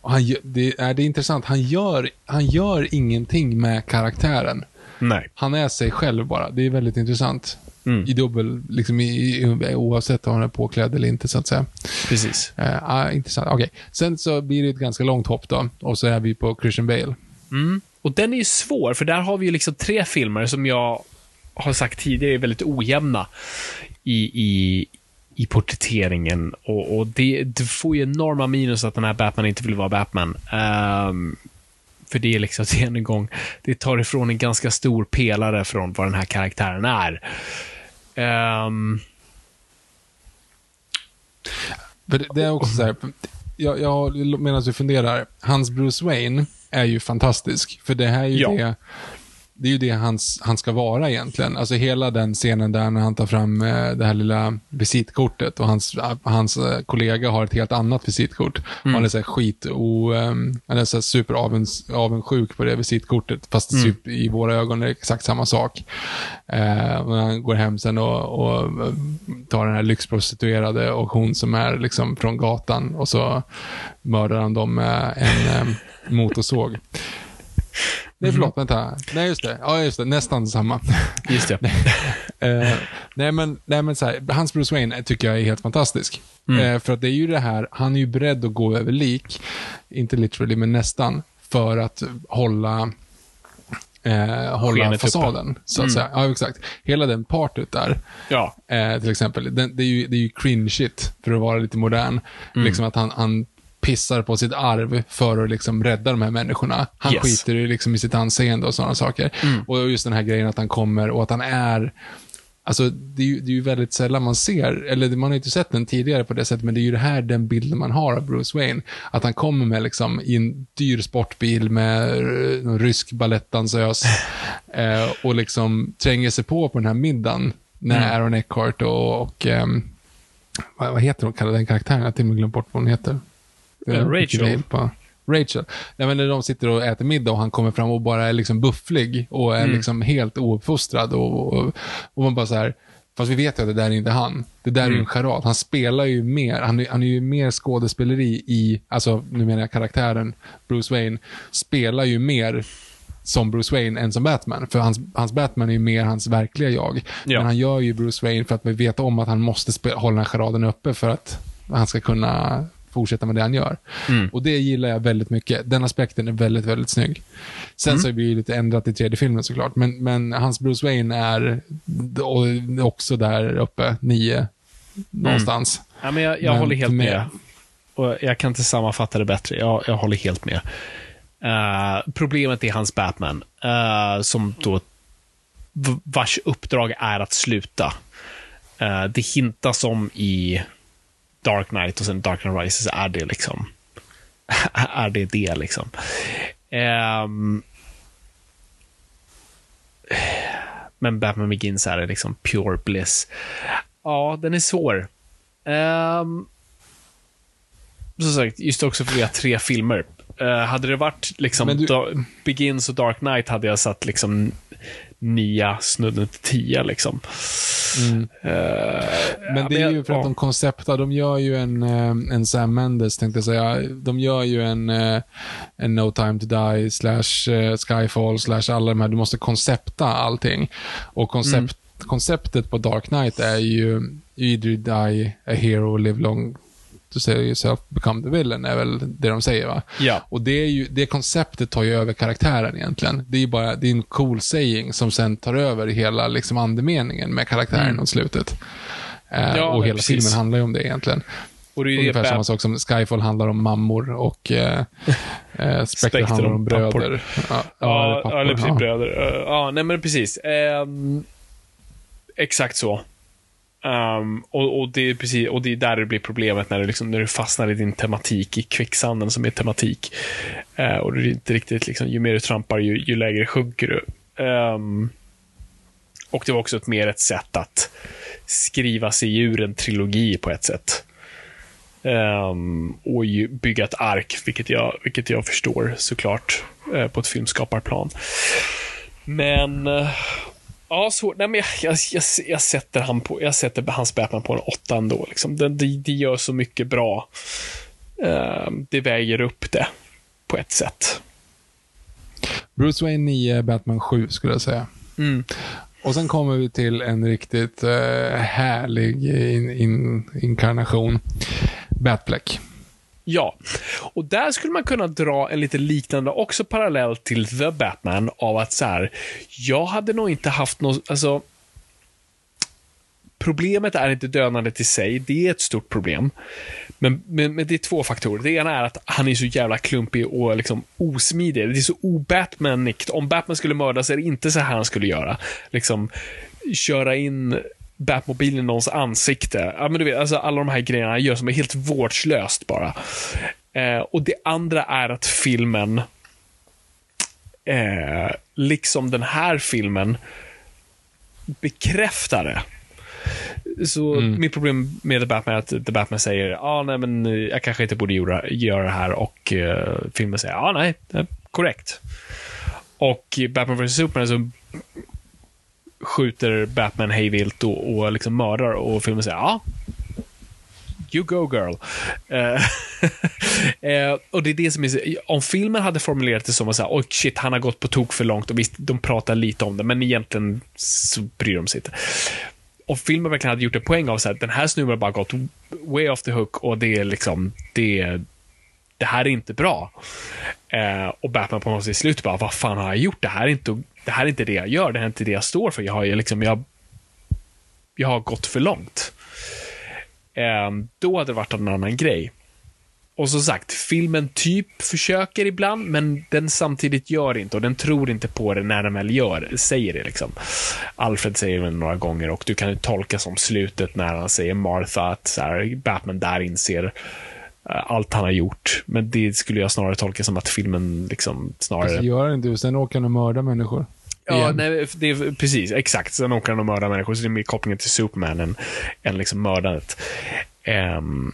Och han, det, är, det är intressant. Han gör, han gör ingenting med karaktären. nej. Han är sig själv bara. Det är väldigt intressant. Mm. I dubbel, liksom i, i, oavsett om han är påklädd eller inte, så att säga. Precis. Uh, ah, intressant. Okej. Sen så blir det ett ganska långt hopp då. Och så är vi på Christian Bale. Och den är ju svår, för där har vi ju liksom tre filmer som jag har sagt tidigare är väldigt ojämna i, i, i porträtteringen. Och, och det, det får ju enorma minus att den här Batman inte vill vara Batman. Ehm, för det är liksom, det är en gång, det tar ifrån en ganska stor pelare från vad den här karaktären är. Det, det är också så här, jag, jag, medan du funderar, hans Bruce Wayne är ju fantastisk. För det här är ju Ja. det, det är ju det hans, han ska vara egentligen. Alltså hela den scenen där när han tar fram eh, det här lilla visitkortet och hans, hans eh, kollega har ett helt annat visitkort. Och han är så här skit och han är så här super avunds, avundsjuk på det visitkortet, fast typ i våra ögon är det exakt samma sak. Eh, och när han går hem sen och, och eh, tar den här lyxprostituerade och hon som är liksom från gatan och så mördar han dem med en eh, motorsåg. Nej, förlåt, vänta. Nej, just det. Ja, just det. Nästan samma. just det. Eh, Nej, men, nej, men så här, hans Bruce Wayne tycker jag är helt fantastisk. Eh, för att det är ju det här, han är ju beredd att gå över lik, inte literally, men nästan, för att hålla eh, hålla Skenet uppe. fasaden, så att säga. Ja, exakt. Hela den partyt där, Ja. eh, till exempel, den, det är ju, det är ju cringe-shit, för att vara lite modern. Liksom att han, han pissar på sitt arv för att liksom rädda de här människorna. Han Yes. skiter ju liksom i sitt anseende och sådana saker. Och just den här grejen att han kommer och att han är Alltså, det är, ju, det är ju väldigt sällan man ser, eller man har inte sett den tidigare på det sättet, men det är ju det här den bilden man har av Bruce Wayne. Att han kommer med liksom i en dyr sportbil med eh, någon rysk balettdansös eh, och liksom tränger sig på på den här middagen när Aaron Eckhart och, och vad, vad heter hon, kallar den karaktären? Jag har till och med glömt bort vad hon heter. Eh, Jag Rachel. På. Rachel. Nej, men när de sitter och äter middag och han kommer fram och bara är liksom bufflig och är liksom helt ouppfostrad och, och, och man bara så här, fast vi vet ju att det där är inte han. Det där är ju en charad. Han spelar ju mer, han är, han är ju mer skådespeleri i, alltså nu menar jag karaktären Bruce Wayne, spelar ju mer som Bruce Wayne än som Batman. För hans, hans Batman är ju mer hans verkliga jag. Ja. Men han gör ju Bruce Wayne för att vi vet om att han måste hålla den här charaden uppe för att han ska kunna fortsätta med det han gör. Och det gillar jag väldigt mycket. Den aspekten är väldigt, väldigt snygg. Sen så blir det lite ändrat i tredje filmen såklart, men, men hans Bruce Wayne är också där uppe, nio, någonstans. Ja, men jag, jag Men håller helt mig- med. Och jag kan inte sammanfatta det bättre. Jag, jag håller helt med. Eh, problemet är hans Batman, eh, som då vars uppdrag är att sluta. Eh, det hintas om i Dark Knight och sen Dark Knight Rises är det liksom är det det liksom. Ehm, men Batman Begins är det liksom pure bliss. Ja, den är svår. Um, som sagt, just också för att vi har tre filmer. Eh, hade det varit liksom du- Begins och Dark Knight hade jag satt liksom nia, snudden till tia liksom. Mm. Eh, Men det är ju för att de konceptar, de gör ju en, eh, en Sam Mendes tänkte jag säga. De gör ju en, eh, en No Time To Die slash Skyfall slash alla de här. Du måste koncepta allting. Och koncept, konceptet på Dark Knight är ju either die a hero, live long to say yourself, become the villain, är väl det de säger va? Ja. Och det, är ju, det konceptet tar ju över karaktären egentligen. Det är ju bara, det är en cool saying som sen tar över hela liksom andemeningen med karaktären mot slutet. Eh, Mm. Ja, och hela precis. filmen handlar ju om det egentligen. Och det är Ungefär det samma sak som Skyfall handlar om mammor och eh, eh, Spectre handlar om pappor. bröder. Ja, Ja, eller pappor, eller precis ja. bröder. Eh, Ja, nej men precis. Ehm, exakt så. Um, och, och, det är precis, och det är där det blir problemet när du, liksom, när du fastnar i din tematik, i kvicksanden som är tematik. Uh, och du är inte riktigt, liksom, ju mer du trampar, ju, ju lägre sjunker du. Um, och det var också ett mer ett sätt att skriva sig ur en trilogi på ett sätt. Um, och ju bygga ett ark, vilket jag, vilket jag förstår såklart uh, på ett filmskaparplan. Men uh, ja, så, nej, men jag, jag, jag, jag, sätter han på, jag sätter hans Batman på en åtta ändå. Liksom. Det, det, det gör så mycket bra. Ehm, det väger upp det på ett sätt. Bruce Wayne 9, Batman 7 skulle jag säga. Mm. Och sen kommer vi till en riktigt eh, härlig in, in, inkarnation. Batfleck. Ja, och där skulle man kunna dra en lite liknande, också parallell till The Batman, av att så här, jag hade nog inte haft något, alltså, problemet är inte dödandet i sig, det är ett stort problem. Men, men, men det är två faktorer. Det ena är att han är så jävla klumpig och liksom osmidig. Det är så obatmanigt. Om Batman skulle mördas är det inte så här han skulle göra. Liksom, köra in Batmobilen i någons ansikte. Ja, men du vet, alltså alla de här grejerna han gör som är helt vårdslöst bara. Eh, och det andra är att filmen, eh, liksom den här filmen, bekräftar det. Så mitt problem med The Batman är att The Batman säger ah, nej, men eh, jag kanske inte borde göra, göra det här och eh, filmen säger ja, ah, nej, korrekt. Och i Batman vs Superman så skjuter Batman hejvilt och, och liksom mördar och filmen säger ja, You go girl. Eh, eh, och det är det som är, om filmen hade formulerat det som att säga, oj shit, han har gått på tok för långt och visst, de pratar lite om det, men egentligen så bryr de sig inte. Om filmen verkligen hade gjort en poäng av att den här snubben har bara gått way off the hook och det är liksom, det, det här är inte bra. Eh, och Batman på något sätt i slutet bara, vad fan har jag gjort? Det här är inte, det här är inte det jag gör, det här är inte det jag står för. Jag har liksom, jag, jag har gått för långt. Eh, då hade det varit en annan grej. Och som sagt, filmen typ försöker ibland, men den samtidigt gör inte och den tror inte på det när den väl gör, säger det liksom. Alfred säger det några gånger och du kan ju tolka som slutet när han säger Martha att så här, Batman där inser allt han har gjort. Men det skulle jag snarare tolka som att filmen liksom snarare... Alltså, gör inte Sen åker han och mördar människor. Ja, Igen. nej, det är, precis. Exakt. Sen åker han och mördar människor, så det är mer kopplingen till Superman än, än liksom mördandet. Ehm,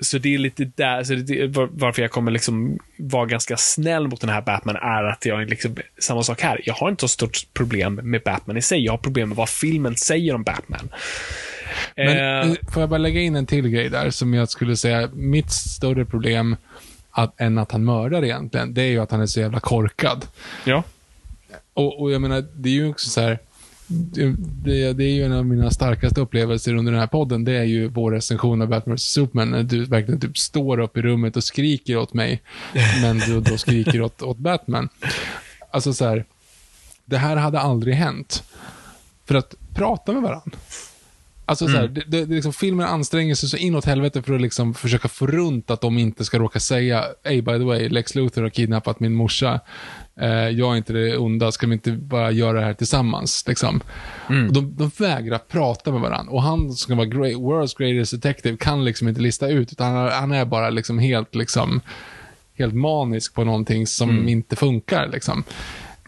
så det är lite där, så det, var- varför jag kommer liksom vara ganska snäll mot den här Batman är att jag liksom, samma sak här, jag har inte så stort problem med Batman i sig, jag har problem med vad filmen säger om Batman. Men Eh, eh, får jag bara lägga in en till grej där som jag skulle säga, mitt större problem att, än att han mördar egentligen, det är ju att han är så jävla korkad. ja. Och, och jag menar, det är ju också så här. Det, det, det är ju en av mina starkaste upplevelser under den här podden. Det är ju vår recension av Batman vs Superman. När du verkligen typ står upp i rummet och skriker åt mig. Men du då skriker åt, åt Batman. Alltså så här. Det här hade aldrig hänt. För att prata med varandra. Alltså så här, det, det, det liksom, filmen anstränger sig så inåt helvete för att liksom försöka få runt att de inte ska råka säga Hey by the way, Lex Luthor har kidnappat min morsa. Eh, jag är inte det onda, ska vi inte bara göra det här tillsammans? Liksom. Och de, de vägrar prata med varandra. Och han som ska vara great, world's greatest detective kan liksom inte lista ut, utan han, han är bara liksom helt, liksom, helt manisk på någonting som inte funkar. Liksom.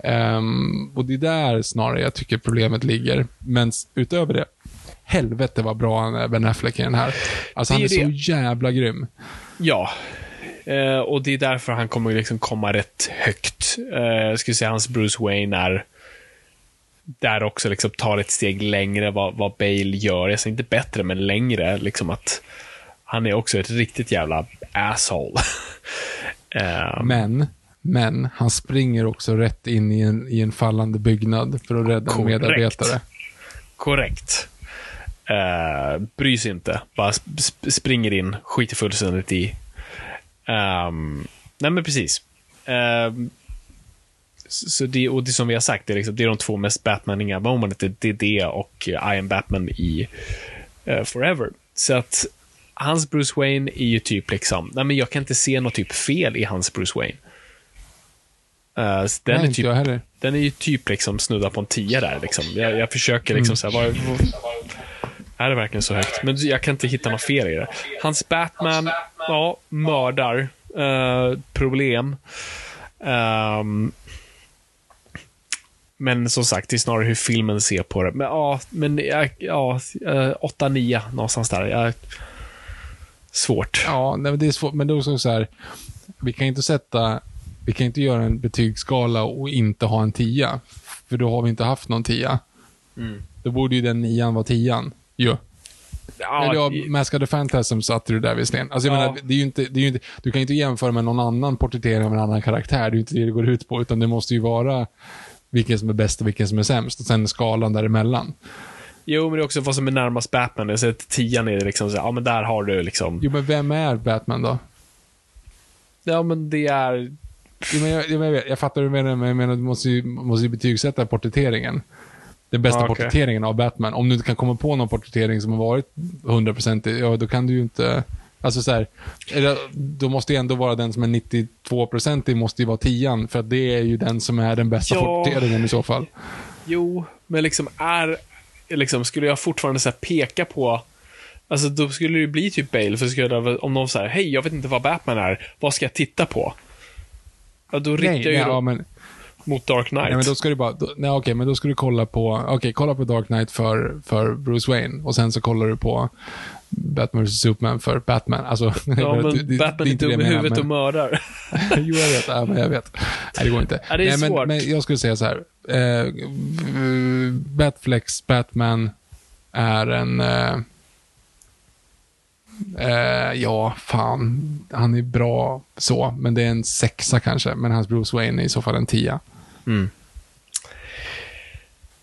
Ehm, och det är där snarare jag tycker problemet ligger. Men utöver det, helvete vad bra han är, Ben Affleck i den här. Alltså han Det är är så det. jävla grym. Ja. Eh, och det är därför han kommer liksom komma rätt högt. Eh, jag skulle säga hans Bruce Wayne är där också liksom tar ett steg längre vad, vad Bale gör. Jag säger inte bättre, men längre. Liksom att han är också ett riktigt jävla asshole. eh, Men, men, han springer också rätt in i en, i en fallande byggnad för att rädda Korrekt. medarbetare. korrekt. Uh, bryr sig inte. Bara sp- sp- springer in, skiter fullständigt i. Ehm, nej, men precis. Ehm, så det, och det som vi har sagt, det är, liksom, det är de två mest Batmaniga momenten. Det är det och eh, I am Batman i eh, Forever. Så att hans Bruce Wayne är ju typ liksom, nej men jag kan inte se något typ fel i hans Bruce Wayne. Så den Nej, är typ den är ju typ liksom snudda på en tia där. Liksom. Jag, jag försöker liksom så här, vad, vad, är det verkligen så högt? Men jag kan inte hitta något fel i det. Hans Batman, ja, mördar. eh, problem. Ehm, men som sagt, det är snarare hur filmen ser på det. Men ja, men jag- ja, uh, 8-9 någonstans där. Jag, svårt. Ja, nej, men det är svårt, men det är också så här, vi kan inte sätta, vi kan inte göra en betygsskala och inte ha en tia. För då har vi inte haft någon tia. Då borde ju den nian vara tian. Jo. Eller ja, i- Mask of the Phantasm satte du där visserligen. Alltså jag Ja. menar, det är ju inte, det är ju inte, du kan ju inte jämföra med någon annan porträttering av en annan karaktär. Det är ju inte det det går ut på, utan det måste ju vara vilken som är bäst och vilken som är sämst. Och sen skalan däremellan. Jo, men det är också vad som är närmast Batman. Jag säger att tian är liksom så ja men där har du liksom, Jo, men vem är Batman då? ja men det är Jo, men jag, jag, jag, vet, jag fattar hur du menar, men jag menar, du måste ju, måste ju betygsätta porträtteringen. Den bästa Ja, okej. porträtteringen av Batman. Om du inte kan komma på någon porträttering som har varit 100% ja då kan du ju inte... Alltså så här, då måste det ändå vara den som är 92% det måste ju vara tian, för att det är ju den som är den bästa Ja. porträtteringen i så fall. Jo, men liksom är... Liksom, skulle jag fortfarande så peka på... Alltså då skulle det ju bli typ Bale, för skulle jag, om någon säger hej, jag vet inte vad Batman är, vad ska jag titta på? Ja, då riktar Nej, jag nej, ju ja, då men, mot Dark Knight. nej, men då ska du bara... Då, nej, okej, men då ska du kolla på... Okej, kolla på Dark Knight för, för Bruce Wayne och sen så kollar du på Batman vs Superman för Batman. Alltså, ja, men det- Batman det är inte dum i huvudet och mördar. jo, jag vet. Ja, men jag vet. Nej, det går inte. Ja, det är Nej, svårt. men, men jag skulle säga så här. Eh, Batflex Batman är en... Eh, eh, ja, fan. Han är bra så, men det är en sexa kanske. Men hans Bruce Wayne är i så fall en tia.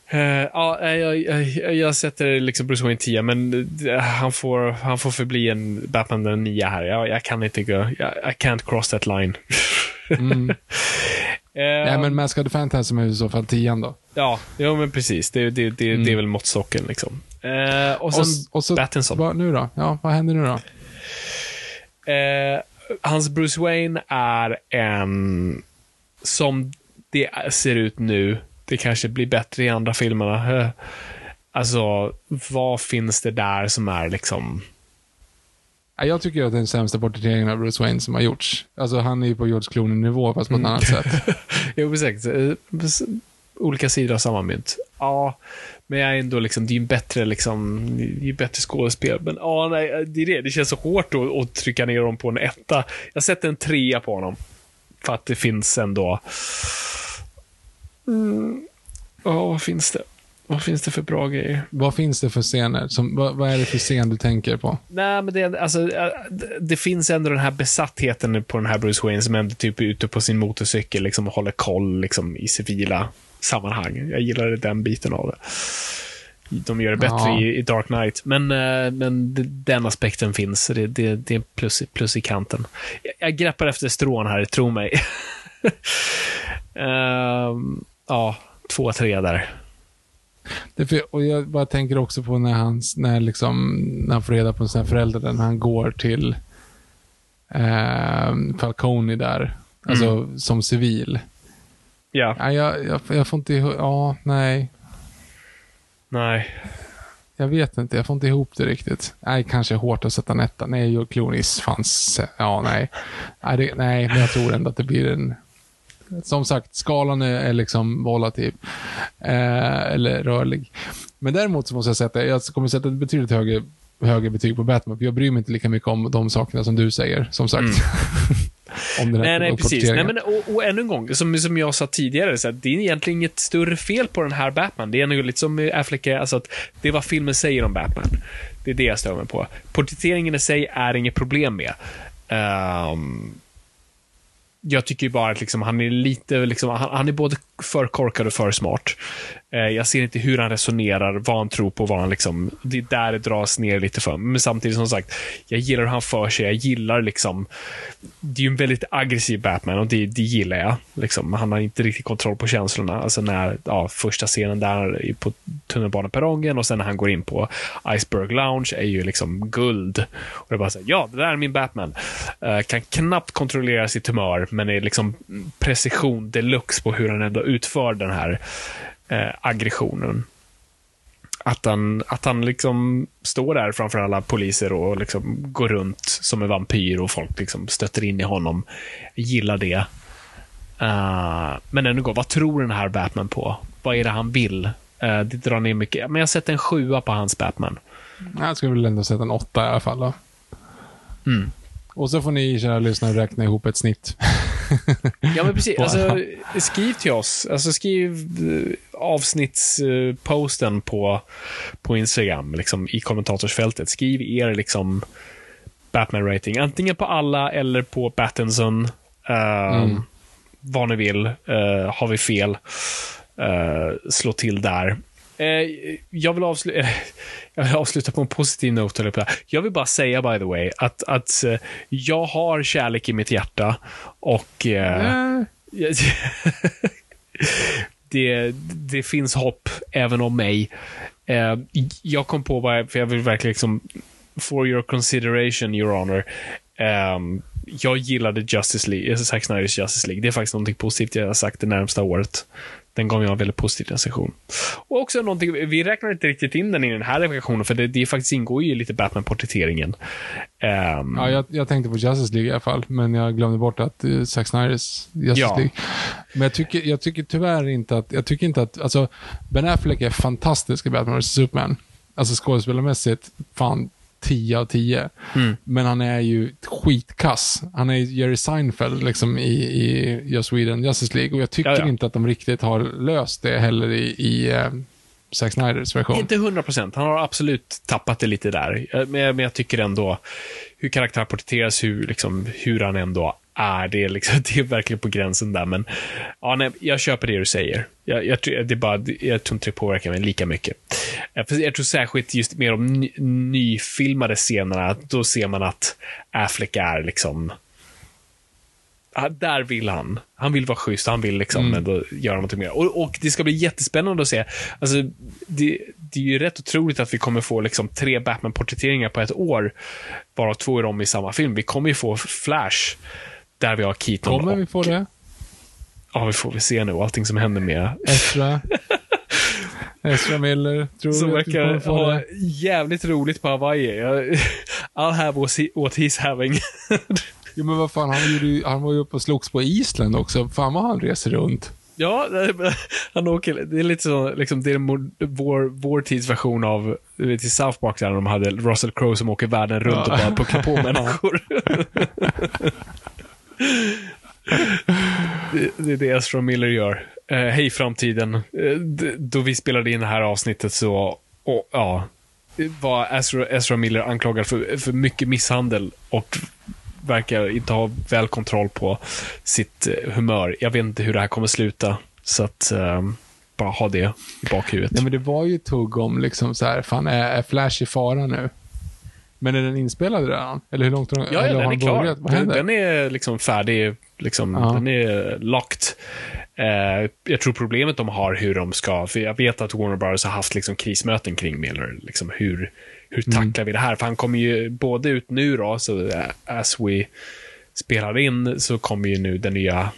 Eh, ja, jag, jag, jag sätter liksom Bruce Wayne 10, men eh, han får, han får förbli en Batman den 9 här. Jag, jag kan inte gå, I can't cross that line. Mm. Eh, Nej, men Masked Phantasm är i så fall tian då. Ja, jo, men precis. Det, det, det, det är väl måttstocken liksom. Eh, och sen Och, och så, Pattinson. vad nu då? Ja, vad händer nu då? Eh, hans Bruce Wayne är en, som det ser ut nu, det kanske blir bättre i andra filmerna. Eh, Alltså, vad finns det där som är liksom... Ja, Jag tycker att det är den sämsta porträtteringen av Bruce Wayne som har gjorts. Alltså han är ju på George Clooney-nivå, fast på ett annat sätt. Jo, precis. Eh, Olika sidor av samma mynt. Ja, men jag är ändå liksom, det är ju bättre liksom, det är ju bättre skådespel. Men ja, nej, det är det. Det känns så hårt att, att trycka ner dem på en etta. Jag sätter en trea på honom. För att det finns ändå... Mm. Ja, vad finns det? Vad finns det för bra grejer? Vad finns det för scener? Som, vad, vad är det för scen du tänker på? Nej, men det, alltså, det- finns ändå den här besattheten på den här Bruce Wayne som ändå typ är ute på sin motorcykel liksom, och håller koll liksom, i civila sammanhang. Jag gillar den biten av det. De gör det bättre Ja. i, i Dark Knight, men, äh, men den aspekten finns. Det, det, det är plus, plus i kanten. Jag, jag greppar efter strån här, tro mig. Ehm, ja, två, tre där. För, och jag bara tänker också på när han, när liksom, när han får reda på sina föräldrar, när han går till eh, Falcone där, alltså som civil. Ja, Ja, jag, jag, jag får inte ja, nej. Nej. Jag vet inte, jag får inte ihop det riktigt. Nej, kanske hårt att sätta en etta. Nej, George Clooney's fanns, ja, nej. Nej, det, nej, men jag tror ändå att det blir en... Som sagt, skalan är, är liksom volatil. Eh, eller rörlig. Men däremot så måste jag sätta, jag kommer sätta ett betydligt högre, högre betyg på Batman, för jag bryr mig inte lika mycket om de sakerna som du säger, som sagt. här Nej, nej, precis. Nej, men, och, och ännu en gång, som, som jag sa tidigare, så att det är egentligen inget större fel på den här Batman. Det är nog lite som Affleck, alltså att det är vad filmen säger om Batman. Det är det jag stör mig på. Porträtteringen i sig är inget problem med. Ehm, jag tycker bara att liksom, han är lite, liksom, han, han är både för korkad och för smart. Eh, jag ser inte hur han resonerar, vad han tror på, vad han liksom, det är där det dras ner lite för. Men samtidigt som sagt, jag gillar hur han för sig, jag gillar liksom, det är ju en väldigt aggressiv Batman och det, det gillar jag. Liksom, han har inte riktigt kontroll på känslorna. Alltså när, ja, första scenen där på tunnelbaneperrongen och sen när han går in på Iceberg Lounge är ju liksom guld. Och det är bara så här, ja, det där är min Batman. Eh, kan knappt kontrollera sitt humör, men är liksom precision deluxe på hur han ändå utför den här eh, aggressionen. Att han, att han liksom står där framför alla poliser och liksom går runt som en vampyr och folk liksom stöter in i honom. Jag gillar det. Eh, men ännu gång, vad tror den här Batman på? Vad är det han vill? Eh, det drar ner mycket. Men jag sätter en sjua på hans Batman. Jag skulle väl ändå sätta en åtta i alla fall. Mm. Och så får ni, kära lyssnare, räkna ihop ett snitt. Ja, men precis. Alltså, skriv till oss. Alltså, skriv eh, avsnittsposten på, på Instagram, liksom, i kommentarsfältet. Skriv er liksom Batman-rating. Antingen på alla eller på Battinson. Uh, Vad ni vill. Eh, har vi fel, eh, slå till där. Eh, jag, vill avsluta, jag vill avsluta på en positiv not. jag vill bara säga, by the way, att, att eh, jag har kärlek i mitt hjärta och eh, det, det finns hopp även om mig. Eh, jag kom på vad jag, för jag vill verkligen liksom, for your consideration, your honor. Ehm, jag gillade Justice League, eh, Zack Snyders Justice League. Det är faktiskt något positivt jag har sagt det närmsta året. Den gav jag en väldigt positiv recension. Och också någonting, vi räknar inte riktigt in den i den här recensionen, för det, det faktiskt ingår ju lite Batman-porträtteringen. Ehm, Ja, jag, jag tänkte på Justice League i alla fall, men jag glömde bort att uh, Zack Snyders Justice Ja. League. Men jag tycker, jag tycker tyvärr inte att, jag tycker inte att, alltså Ben Affleck är fantastisk i Batman vs Superman. Alltså skådespelarmässigt, fan 10 av 10. Mm. Men han är ju skitkass. Han är Jerry Seinfeld liksom i, i Just Sweden Justice League och jag tycker Ja, ja. inte att de riktigt har löst det heller i, i uh, Zack Snyders version. Inte 100 procent. Han har absolut tappat det lite där. Eh, Men, men jag tycker ändå hur karaktären porträtteras, hur, liksom, hur han ändå är det, liksom, det är verkligen på gränsen där. Men ja, nej, jag köper det du säger. Jag, jag, tror- det är bara, jag tror inte det påverkar mig lika mycket. Eh, Jag tror särskilt just med de ny, nyfilmade scenerna, då ser man att Affleck är liksom där vill han. Han vill vara schysst, han vill liksom ändå göra någonting mer. Och, och det ska bli jättespännande att se. Alltså, det, det är ju rätt otroligt att vi kommer få liksom tre Batman-porträtteringar på ett år, varav två är de i samma film. Vi kommer ju få Flash, där vi har Keaton. Kommer och, vi få det? Ja, vi får väl se nu allting som händer med Ezra? Ezra Miller? Tror som vi verkar ha det? jävligt roligt på Hawaii. I'll have what he- what he's having. Jo, men vad fan, han, gjorde han var ju uppe och slogs på Island också. Fan vad han reser runt. Ja, han åker, det är lite så, liksom, det är vår, vår tids version av, vet i South Park där de hade Russell Crowe som åker världen runt och bara pucklar på människor det, det är det Ezra Miller gör. Eh, Hej framtiden. Eh, då vi spelade in det här avsnittet så, och, ja, var Ezra, Ezra Miller anklagad för, för mycket misshandel och verkar inte ha väl kontroll på sitt eh, humör. Jag vet inte hur det här kommer sluta, så att eh, bara ha det i bakhuvudet. Nej, men det var ju tugg om liksom så här, fan är, är Flash i fara nu? Men är den inspelad redan? Eller hur långt Ja, ja den är klar. Den, den är liksom färdig. Liksom, Ja. Den är locked. Eh, jag tror problemet de har hur de ska, för jag vet att Warner Bros har haft liksom krismöten kring Miller. Liksom hur, hur tacklar vi det här? För han kommer ju både ut nu då, så eh, as we spelar in, så kommer ju nu den nya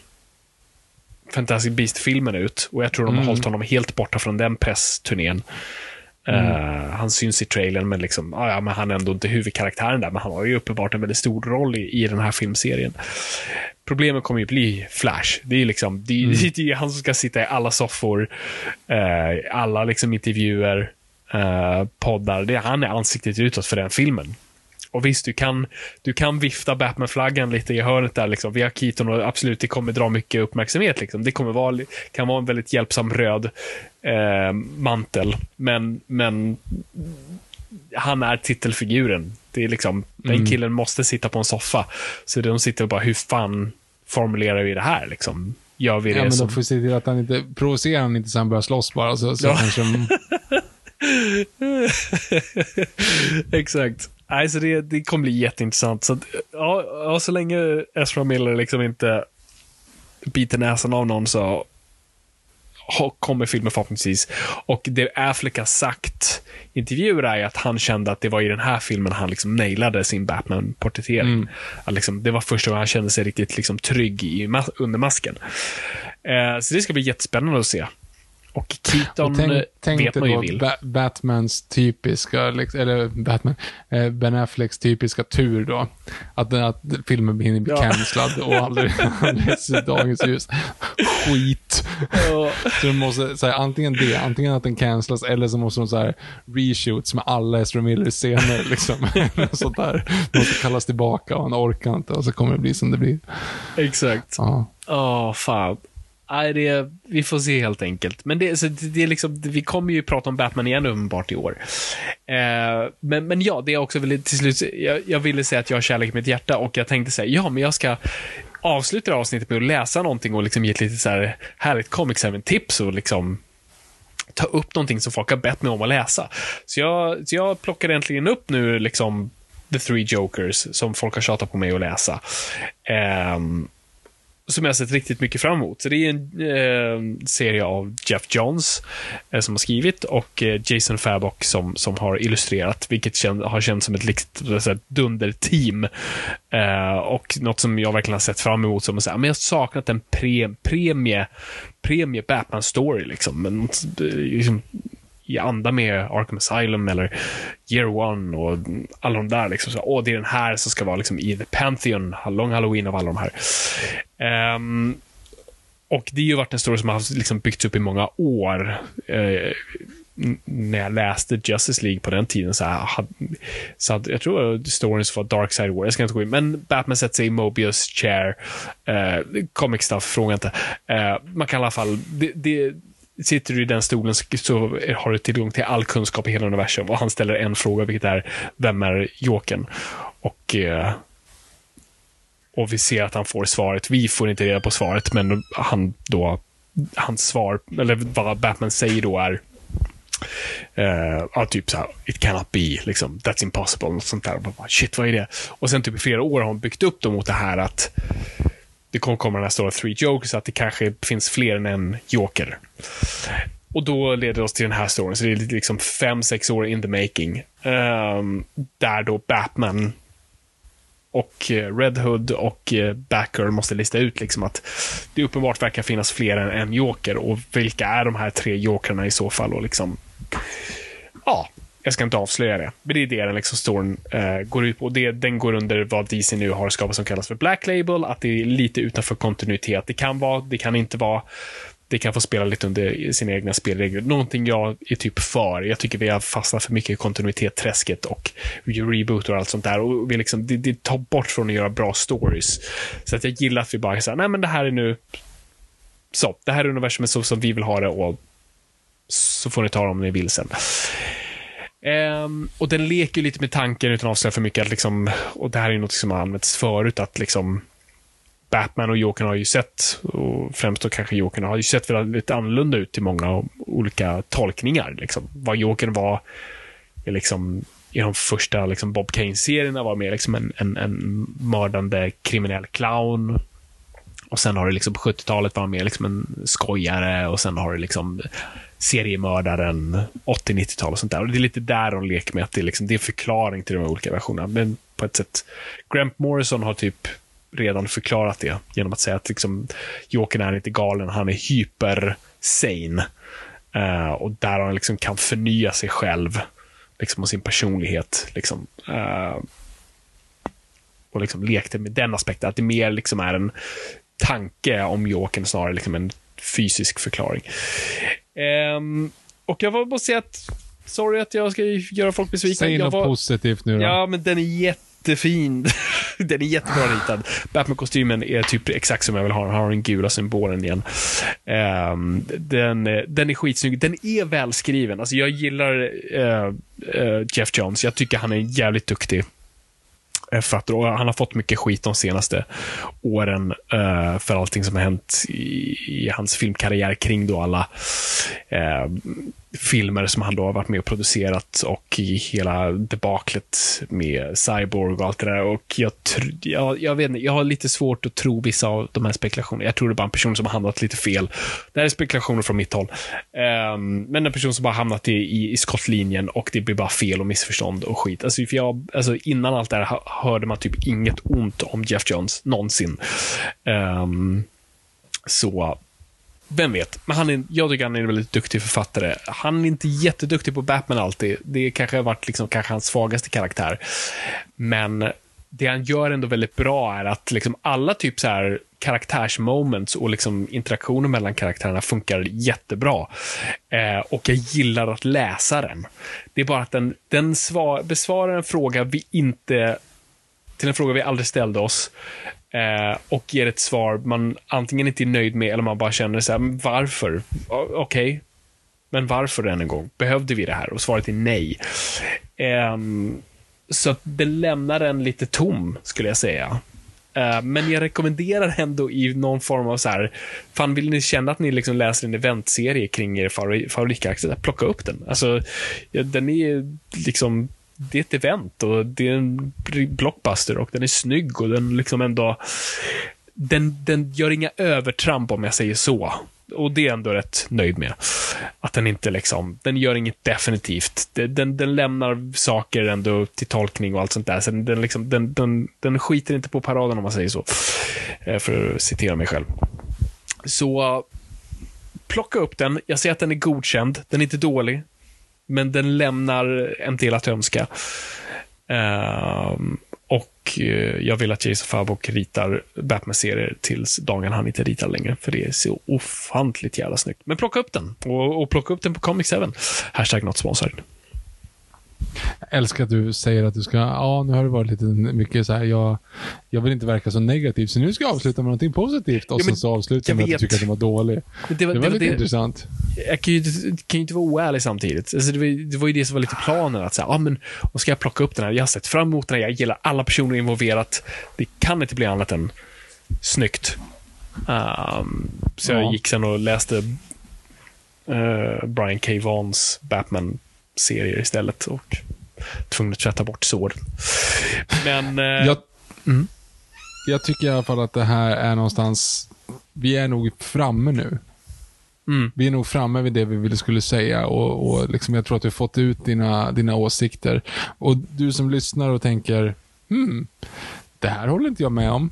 Fantastic Beast-filmen ut. Och jag tror de har hållit honom helt borta från den pressturnén. Eh, han syns i trailern, men, liksom, ah, ja, men han är ändå inte huvudkaraktären där. Men han har ju uppenbart en väldigt stor roll i, i den här filmserien. Problemet kommer ju bli Flash. Det är liksom, det är, det är han som ska sitta i alla soffor, eh, alla liksom intervjuer, eh, poddar. Det är, han är ansiktet utåt för den filmen. Och visst, du kan, du kan vifta Batman-flaggan lite i hörnet där. Liksom. Vi har Keaton och absolut, det kommer dra mycket uppmärksamhet. Liksom. Det kommer vara, kan vara en väldigt hjälpsam röd eh, mantel. Men, men han är titelfiguren. Det är liksom, Den killen måste sitta på en soffa. Så de sitter och bara, hur fan formulerar vi det här? Liksom? Gör vi det Ja, men som... de får se till att han inte, provocerar han inte så han börjar slåss bara. Så, så Ja. kanske de, Exakt. Nej, så det, det kommer bli jätteintressant. Så, att, ja, så länge Ezra Miller liksom inte biter näsan av någon så kommer filmen förhoppningsvis. Och det Affleck har sagt i intervjuer är att han kände att det var i den här filmen han liksom nailade sin Batman-porträttering. Att liksom, det var första gången han kände sig riktigt liksom trygg i under masken. Eh, så det ska bli jättespännande att se. Och Keaton och tänk, eh, tänk vet man ju vill. ba Batmans typiska, liksom- eller Batman, eh, Ben Afflecks typiska tur då. Att, att filmen hinner bli Ja. cancellad och aldrig, aldrig se dagens ljus. Skit. Ja. Så de måste säga antingen det, antingen att den cancellas eller så måste de så här reshoots med alla Ezra Miller scener liksom. Sånt där. De måste kallas tillbaka och han orkar inte och så kommer det bli som det blir. Exakt. Ja. Åh, fan. Nej, det, vi får se helt enkelt. Men det, så det, det är liksom, vi kommer ju prata om Batman igen uppenbart i år. Eh, men, men ja, det är också väl till slut, jag, jag ville säga att jag har kärlek i mitt hjärta och jag tänkte säga, ja, men jag ska avsluta det här avsnittet med att läsa någonting och liksom ge ett lite så här härligt comics tips och liksom ta upp någonting som folk har bett mig om att läsa. Så jag, så jag plockade äntligen upp nu liksom The Three Jokers som folk har tjatat på mig att läsa. Eh, som jag sett riktigt mycket fram emot. Så det är en eh, serie av Jeff Johns eh, som har skrivit och eh, Jason Fabok som, som har illustrerat, vilket kän, har känts som ett liksom, dunderteam. Eh, och något som jag verkligen har sett fram emot som att säga, ah, men jag har saknat en pre, premie, premie Batman-story liksom. Men, eh, liksom i anda med Arkham Asylum eller Year One och alla de där. Liksom. Så, åh, det är den här som ska vara liksom, i The Pantheon, Long Halloween av alla de här. Um, och det har ju varit en story som har liksom byggts upp i många år. Eh, när jag läste Justice League på den tiden så, här, hade, så hade, jag tror storyn var Dark Side War, jag ska inte gå in, men Batman sätter sig i Mobius chair, eh, comic stuff, fråga inte. Eh, man kan i alla fall, det, det, sitter du i den stolen så, har du tillgång till all kunskap i hela universum och han ställer en fråga, vilket är, vem är Jokern? Och eh, och vi ser att han får svaret. Vi får inte reda på svaret, men han då, hans svar, eller vad Batman säger då är Uh, ja, typ såhär, it cannot be, liksom, that's impossible, något sånt där. Och bara, Shit, vad är det? Och sen typ i flera år har hon byggt upp dem mot det här att det kommer komma den här stora three Jokers att det kanske finns fler än en joker. Och då leder det oss till den här storyn, så det är liksom fem, sex år in the making. Um, där då Batman och eh, Red Hood och eh, Batgirl Backer måste lista ut liksom att det uppenbart verkar finnas fler än en joker och vilka är de här tre jokerna i så fall och liksom ja, jag ska inte avslöja det. Men det är det den liksom storyn uh, går ut på. Det, den går under vad DC nu har skapat som kallas för Black Label, att det är lite utanför kontinuitet. Det kan vara, det kan inte vara det kan få spela lite under sina egna spelregler. Någonting jag är typ för. Jag tycker vi har fastnat för mycket i kontinuitet-träsket och reboot och allt sånt där. Och vi liksom, det, det tar bort från att göra bra stories. Så att jag gillar att vi bara säger, nej men det här är nu, så, det här är universumet så som vi vill ha det och så får ni ta det om ni vill sen. Um, och den leker lite med tanken utan att avslöja för mycket. Att liksom, och det här är något som har använts förut. Att liksom, Batman och Jokern har ju sett, och främst då kanske Jokern, har ju sett väldigt annorlunda ut i många olika tolkningar. Liksom. Vad Jokern var liksom, i de första liksom, Bob Kane-serierna var mer liksom en, en, en mördande kriminell clown. Och sen har det liksom på 70-talet var han mer liksom en skojare och sen har det liksom seriemördaren 80-90-tal och sånt där. Och det är lite där de leker med att det är, liksom, det är förklaring till de olika versionerna. Men på ett sätt, Grant Morrison har typ redan förklarat det genom att säga att liksom, Jokern är inte galen, han är hyper sane. Uh, eh, och där han liksom kan förnya sig själv liksom, och sin personlighet. Liksom, uh, och liksom lekte med den aspekten, att det mer liksom är en tanke om Jokern snarare liksom en fysisk förklaring. Um, och jag var bara säga att, sorry att jag ska göra folk besvikna. Säg något var, positivt nu då. Ja, men den är jätte jättefin. den är jättebra ritad. Batman-kostymen är typ exakt som jag vill ha den. har den gula symbolen igen. Um, den, den är skitsnygg. Den är välskriven. Alltså jag gillar uh, uh, Jeff Jones. Jag tycker han är jävligt duktig författare och han har fått mycket skit de senaste åren eh, för allting som har hänt i, i, hans filmkarriär kring då alla eh, filmer som han då har varit med och producerat och i hela debaklet med Cyborg och allt det där. Och jag, jag, jag, vet inte, jag har lite svårt att tro vissa av de här spekulationerna. Jag tror det är bara en person som har hamnat lite fel. Det här är spekulationer från mitt håll. Um, men en person som bara hamnat i, i, i skottlinjen och det blir bara fel och missförstånd och skit. Alltså, för jag, alltså innan allt det här hörde man typ inget ont om Jeff Jones, någonsin. Um, så vem vet? Men han är, jag tycker han är en väldigt duktig författare. Han är inte jätteduktig på Batman alltid. Det kanske har varit liksom, kanske hans svagaste karaktär. Men det han gör ändå väldigt bra är att liksom alla typ så här karaktärsmoments och liksom interaktioner mellan karaktärerna funkar jättebra. Eh, och jag gillar att läsa den. Det är bara att den, den svar, besvarar en fråga vi inte till en fråga vi aldrig ställde oss. Eh, och ger ett svar man antingen inte är nöjd med eller man bara känner så här, varför? Okej, okay. men varför än en gång? Behövde vi det här? Och svaret är nej. Eh, så att det lämnar en lite tom, skulle jag säga. Eh, men jag rekommenderar ändå i någon form av så här, fan vill ni känna att ni liksom läser en eventserie kring er favoritkaraktär, plocka upp den. Alltså, ja, den är liksom det är ett event och det är en blockbuster och den är snygg och den liksom ändå, den, den gör inga övertramp om jag säger så. Och det är jag ändå rätt nöjd med. Att den inte liksom, den gör inget definitivt. Den, den lämnar saker ändå till tolkning och allt sånt där. Så den, liksom, den, den, den skiter inte på paraden om man säger så. Eh, för att citera mig själv. Så plocka upp den. Jag ser att den är godkänd. Den är inte dålig men den lämnar en del att önska. Uh, och uh, jag vill att Jason Fabok ritar Batman-serier tills dagen han inte ritar längre, för det är så ofantligt jävla snyggt. Men plocka upp den, och, och plocka upp den på Comics7. Hashtag not sponsored. Jag älskar att du säger att du ska, ja nu har det varit lite mycket så här, jag, jag vill inte verka så negativ, så nu ska jag avsluta med någonting positivt och Ja, sen så avsluta jag med att du vet. tycker att den var dålig. Men Det var, lite det, intressant. jag kan ju, kan ju inte vara oärlig samtidigt. Alltså det, var, det var ju det som var lite planen. Att säga, ah, men, och ska jag plocka upp den här? Jag har sett fram emot den här. Jag gillar alla personer involverat. Det kan inte bli annat än snyggt. Ehm, så jag Ja. gick sen och läste eh, Brian K. Vaughns Batman-serier istället. Och tvungen att tvätta bort sår. Men... eh, Jag, Mm. jag tycker i alla fall att det här är någonstans, vi är nog framme nu. Mm. Vi är nog framme vid det vi ville skulle säga och, och liksom jag tror att du har fått ut dina, dina åsikter. Och du som lyssnar och tänker, hmm, det här håller inte jag med om.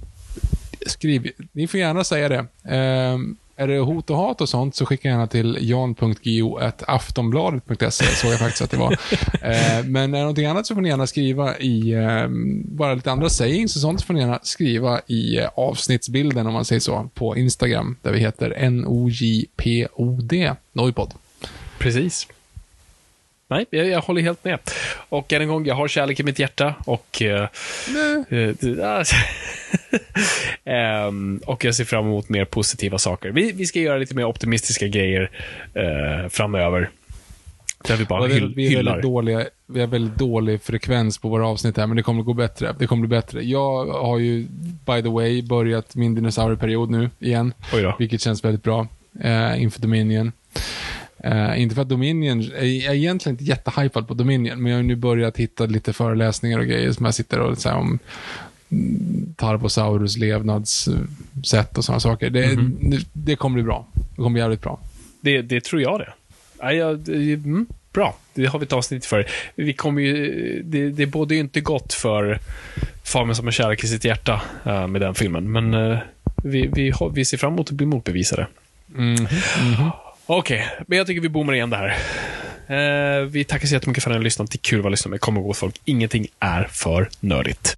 Skriv, ni får gärna säga det. Ehm, är det hot och hat och sånt så skicka gärna till jan.go.aftonbladet.se, såg jag faktiskt att det var. Eh, men är det någonting annat så får ni gärna skriva i, ehm, bara lite andra sayings och sånt så får ni gärna skriva i eh, avsnittsbilden, om man säger så, på Instagram, där vi heter NOJPOD, Noipod. Precis. Nej, jag, jag håller helt med. Och än en gång, jag har kärlek i mitt hjärta och... eh, eh, Ehm, och jag ser fram emot mer positiva saker. Vi, vi ska göra lite mer optimistiska grejer eh, framöver. Där vi bara hyll, vi, är hyllar. väldigt dåliga, vi har väldigt dålig frekvens på våra avsnitt här, men det kommer gå bättre. Det kommer bli bättre. Jag har ju, by the way, börjat min dinosaurieperiod nu igen, vilket känns väldigt bra eh, inför Dominion. Eh, inte för att Dominion, jag är egentligen inte jättehypad på Dominion, men jag har nu börjat hitta lite föreläsningar och grejer som jag sitter och så här, om Tarbosaurus levnadssätt och sådana saker. Det, det, det kommer bli bra. Det kommer bli jävligt bra. Det, det tror jag det. Ja, ja, det- mm, bra, det har vi ett avsnitt för. Vi kommer ju, det, det bådar ju inte gott för Fabian som har kärlek i sitt hjärta eh, med den filmen. Men eh, vi, vi, har- vi ser fram emot att bli motbevisade. Mhm. Okej, men jag tycker vi bommar igen det här. Eh, vi tackar så jättemycket för att ni har lyssnat. Det är kul att vara lyssnat med. Kom ihåg folk, ingenting är för nördigt.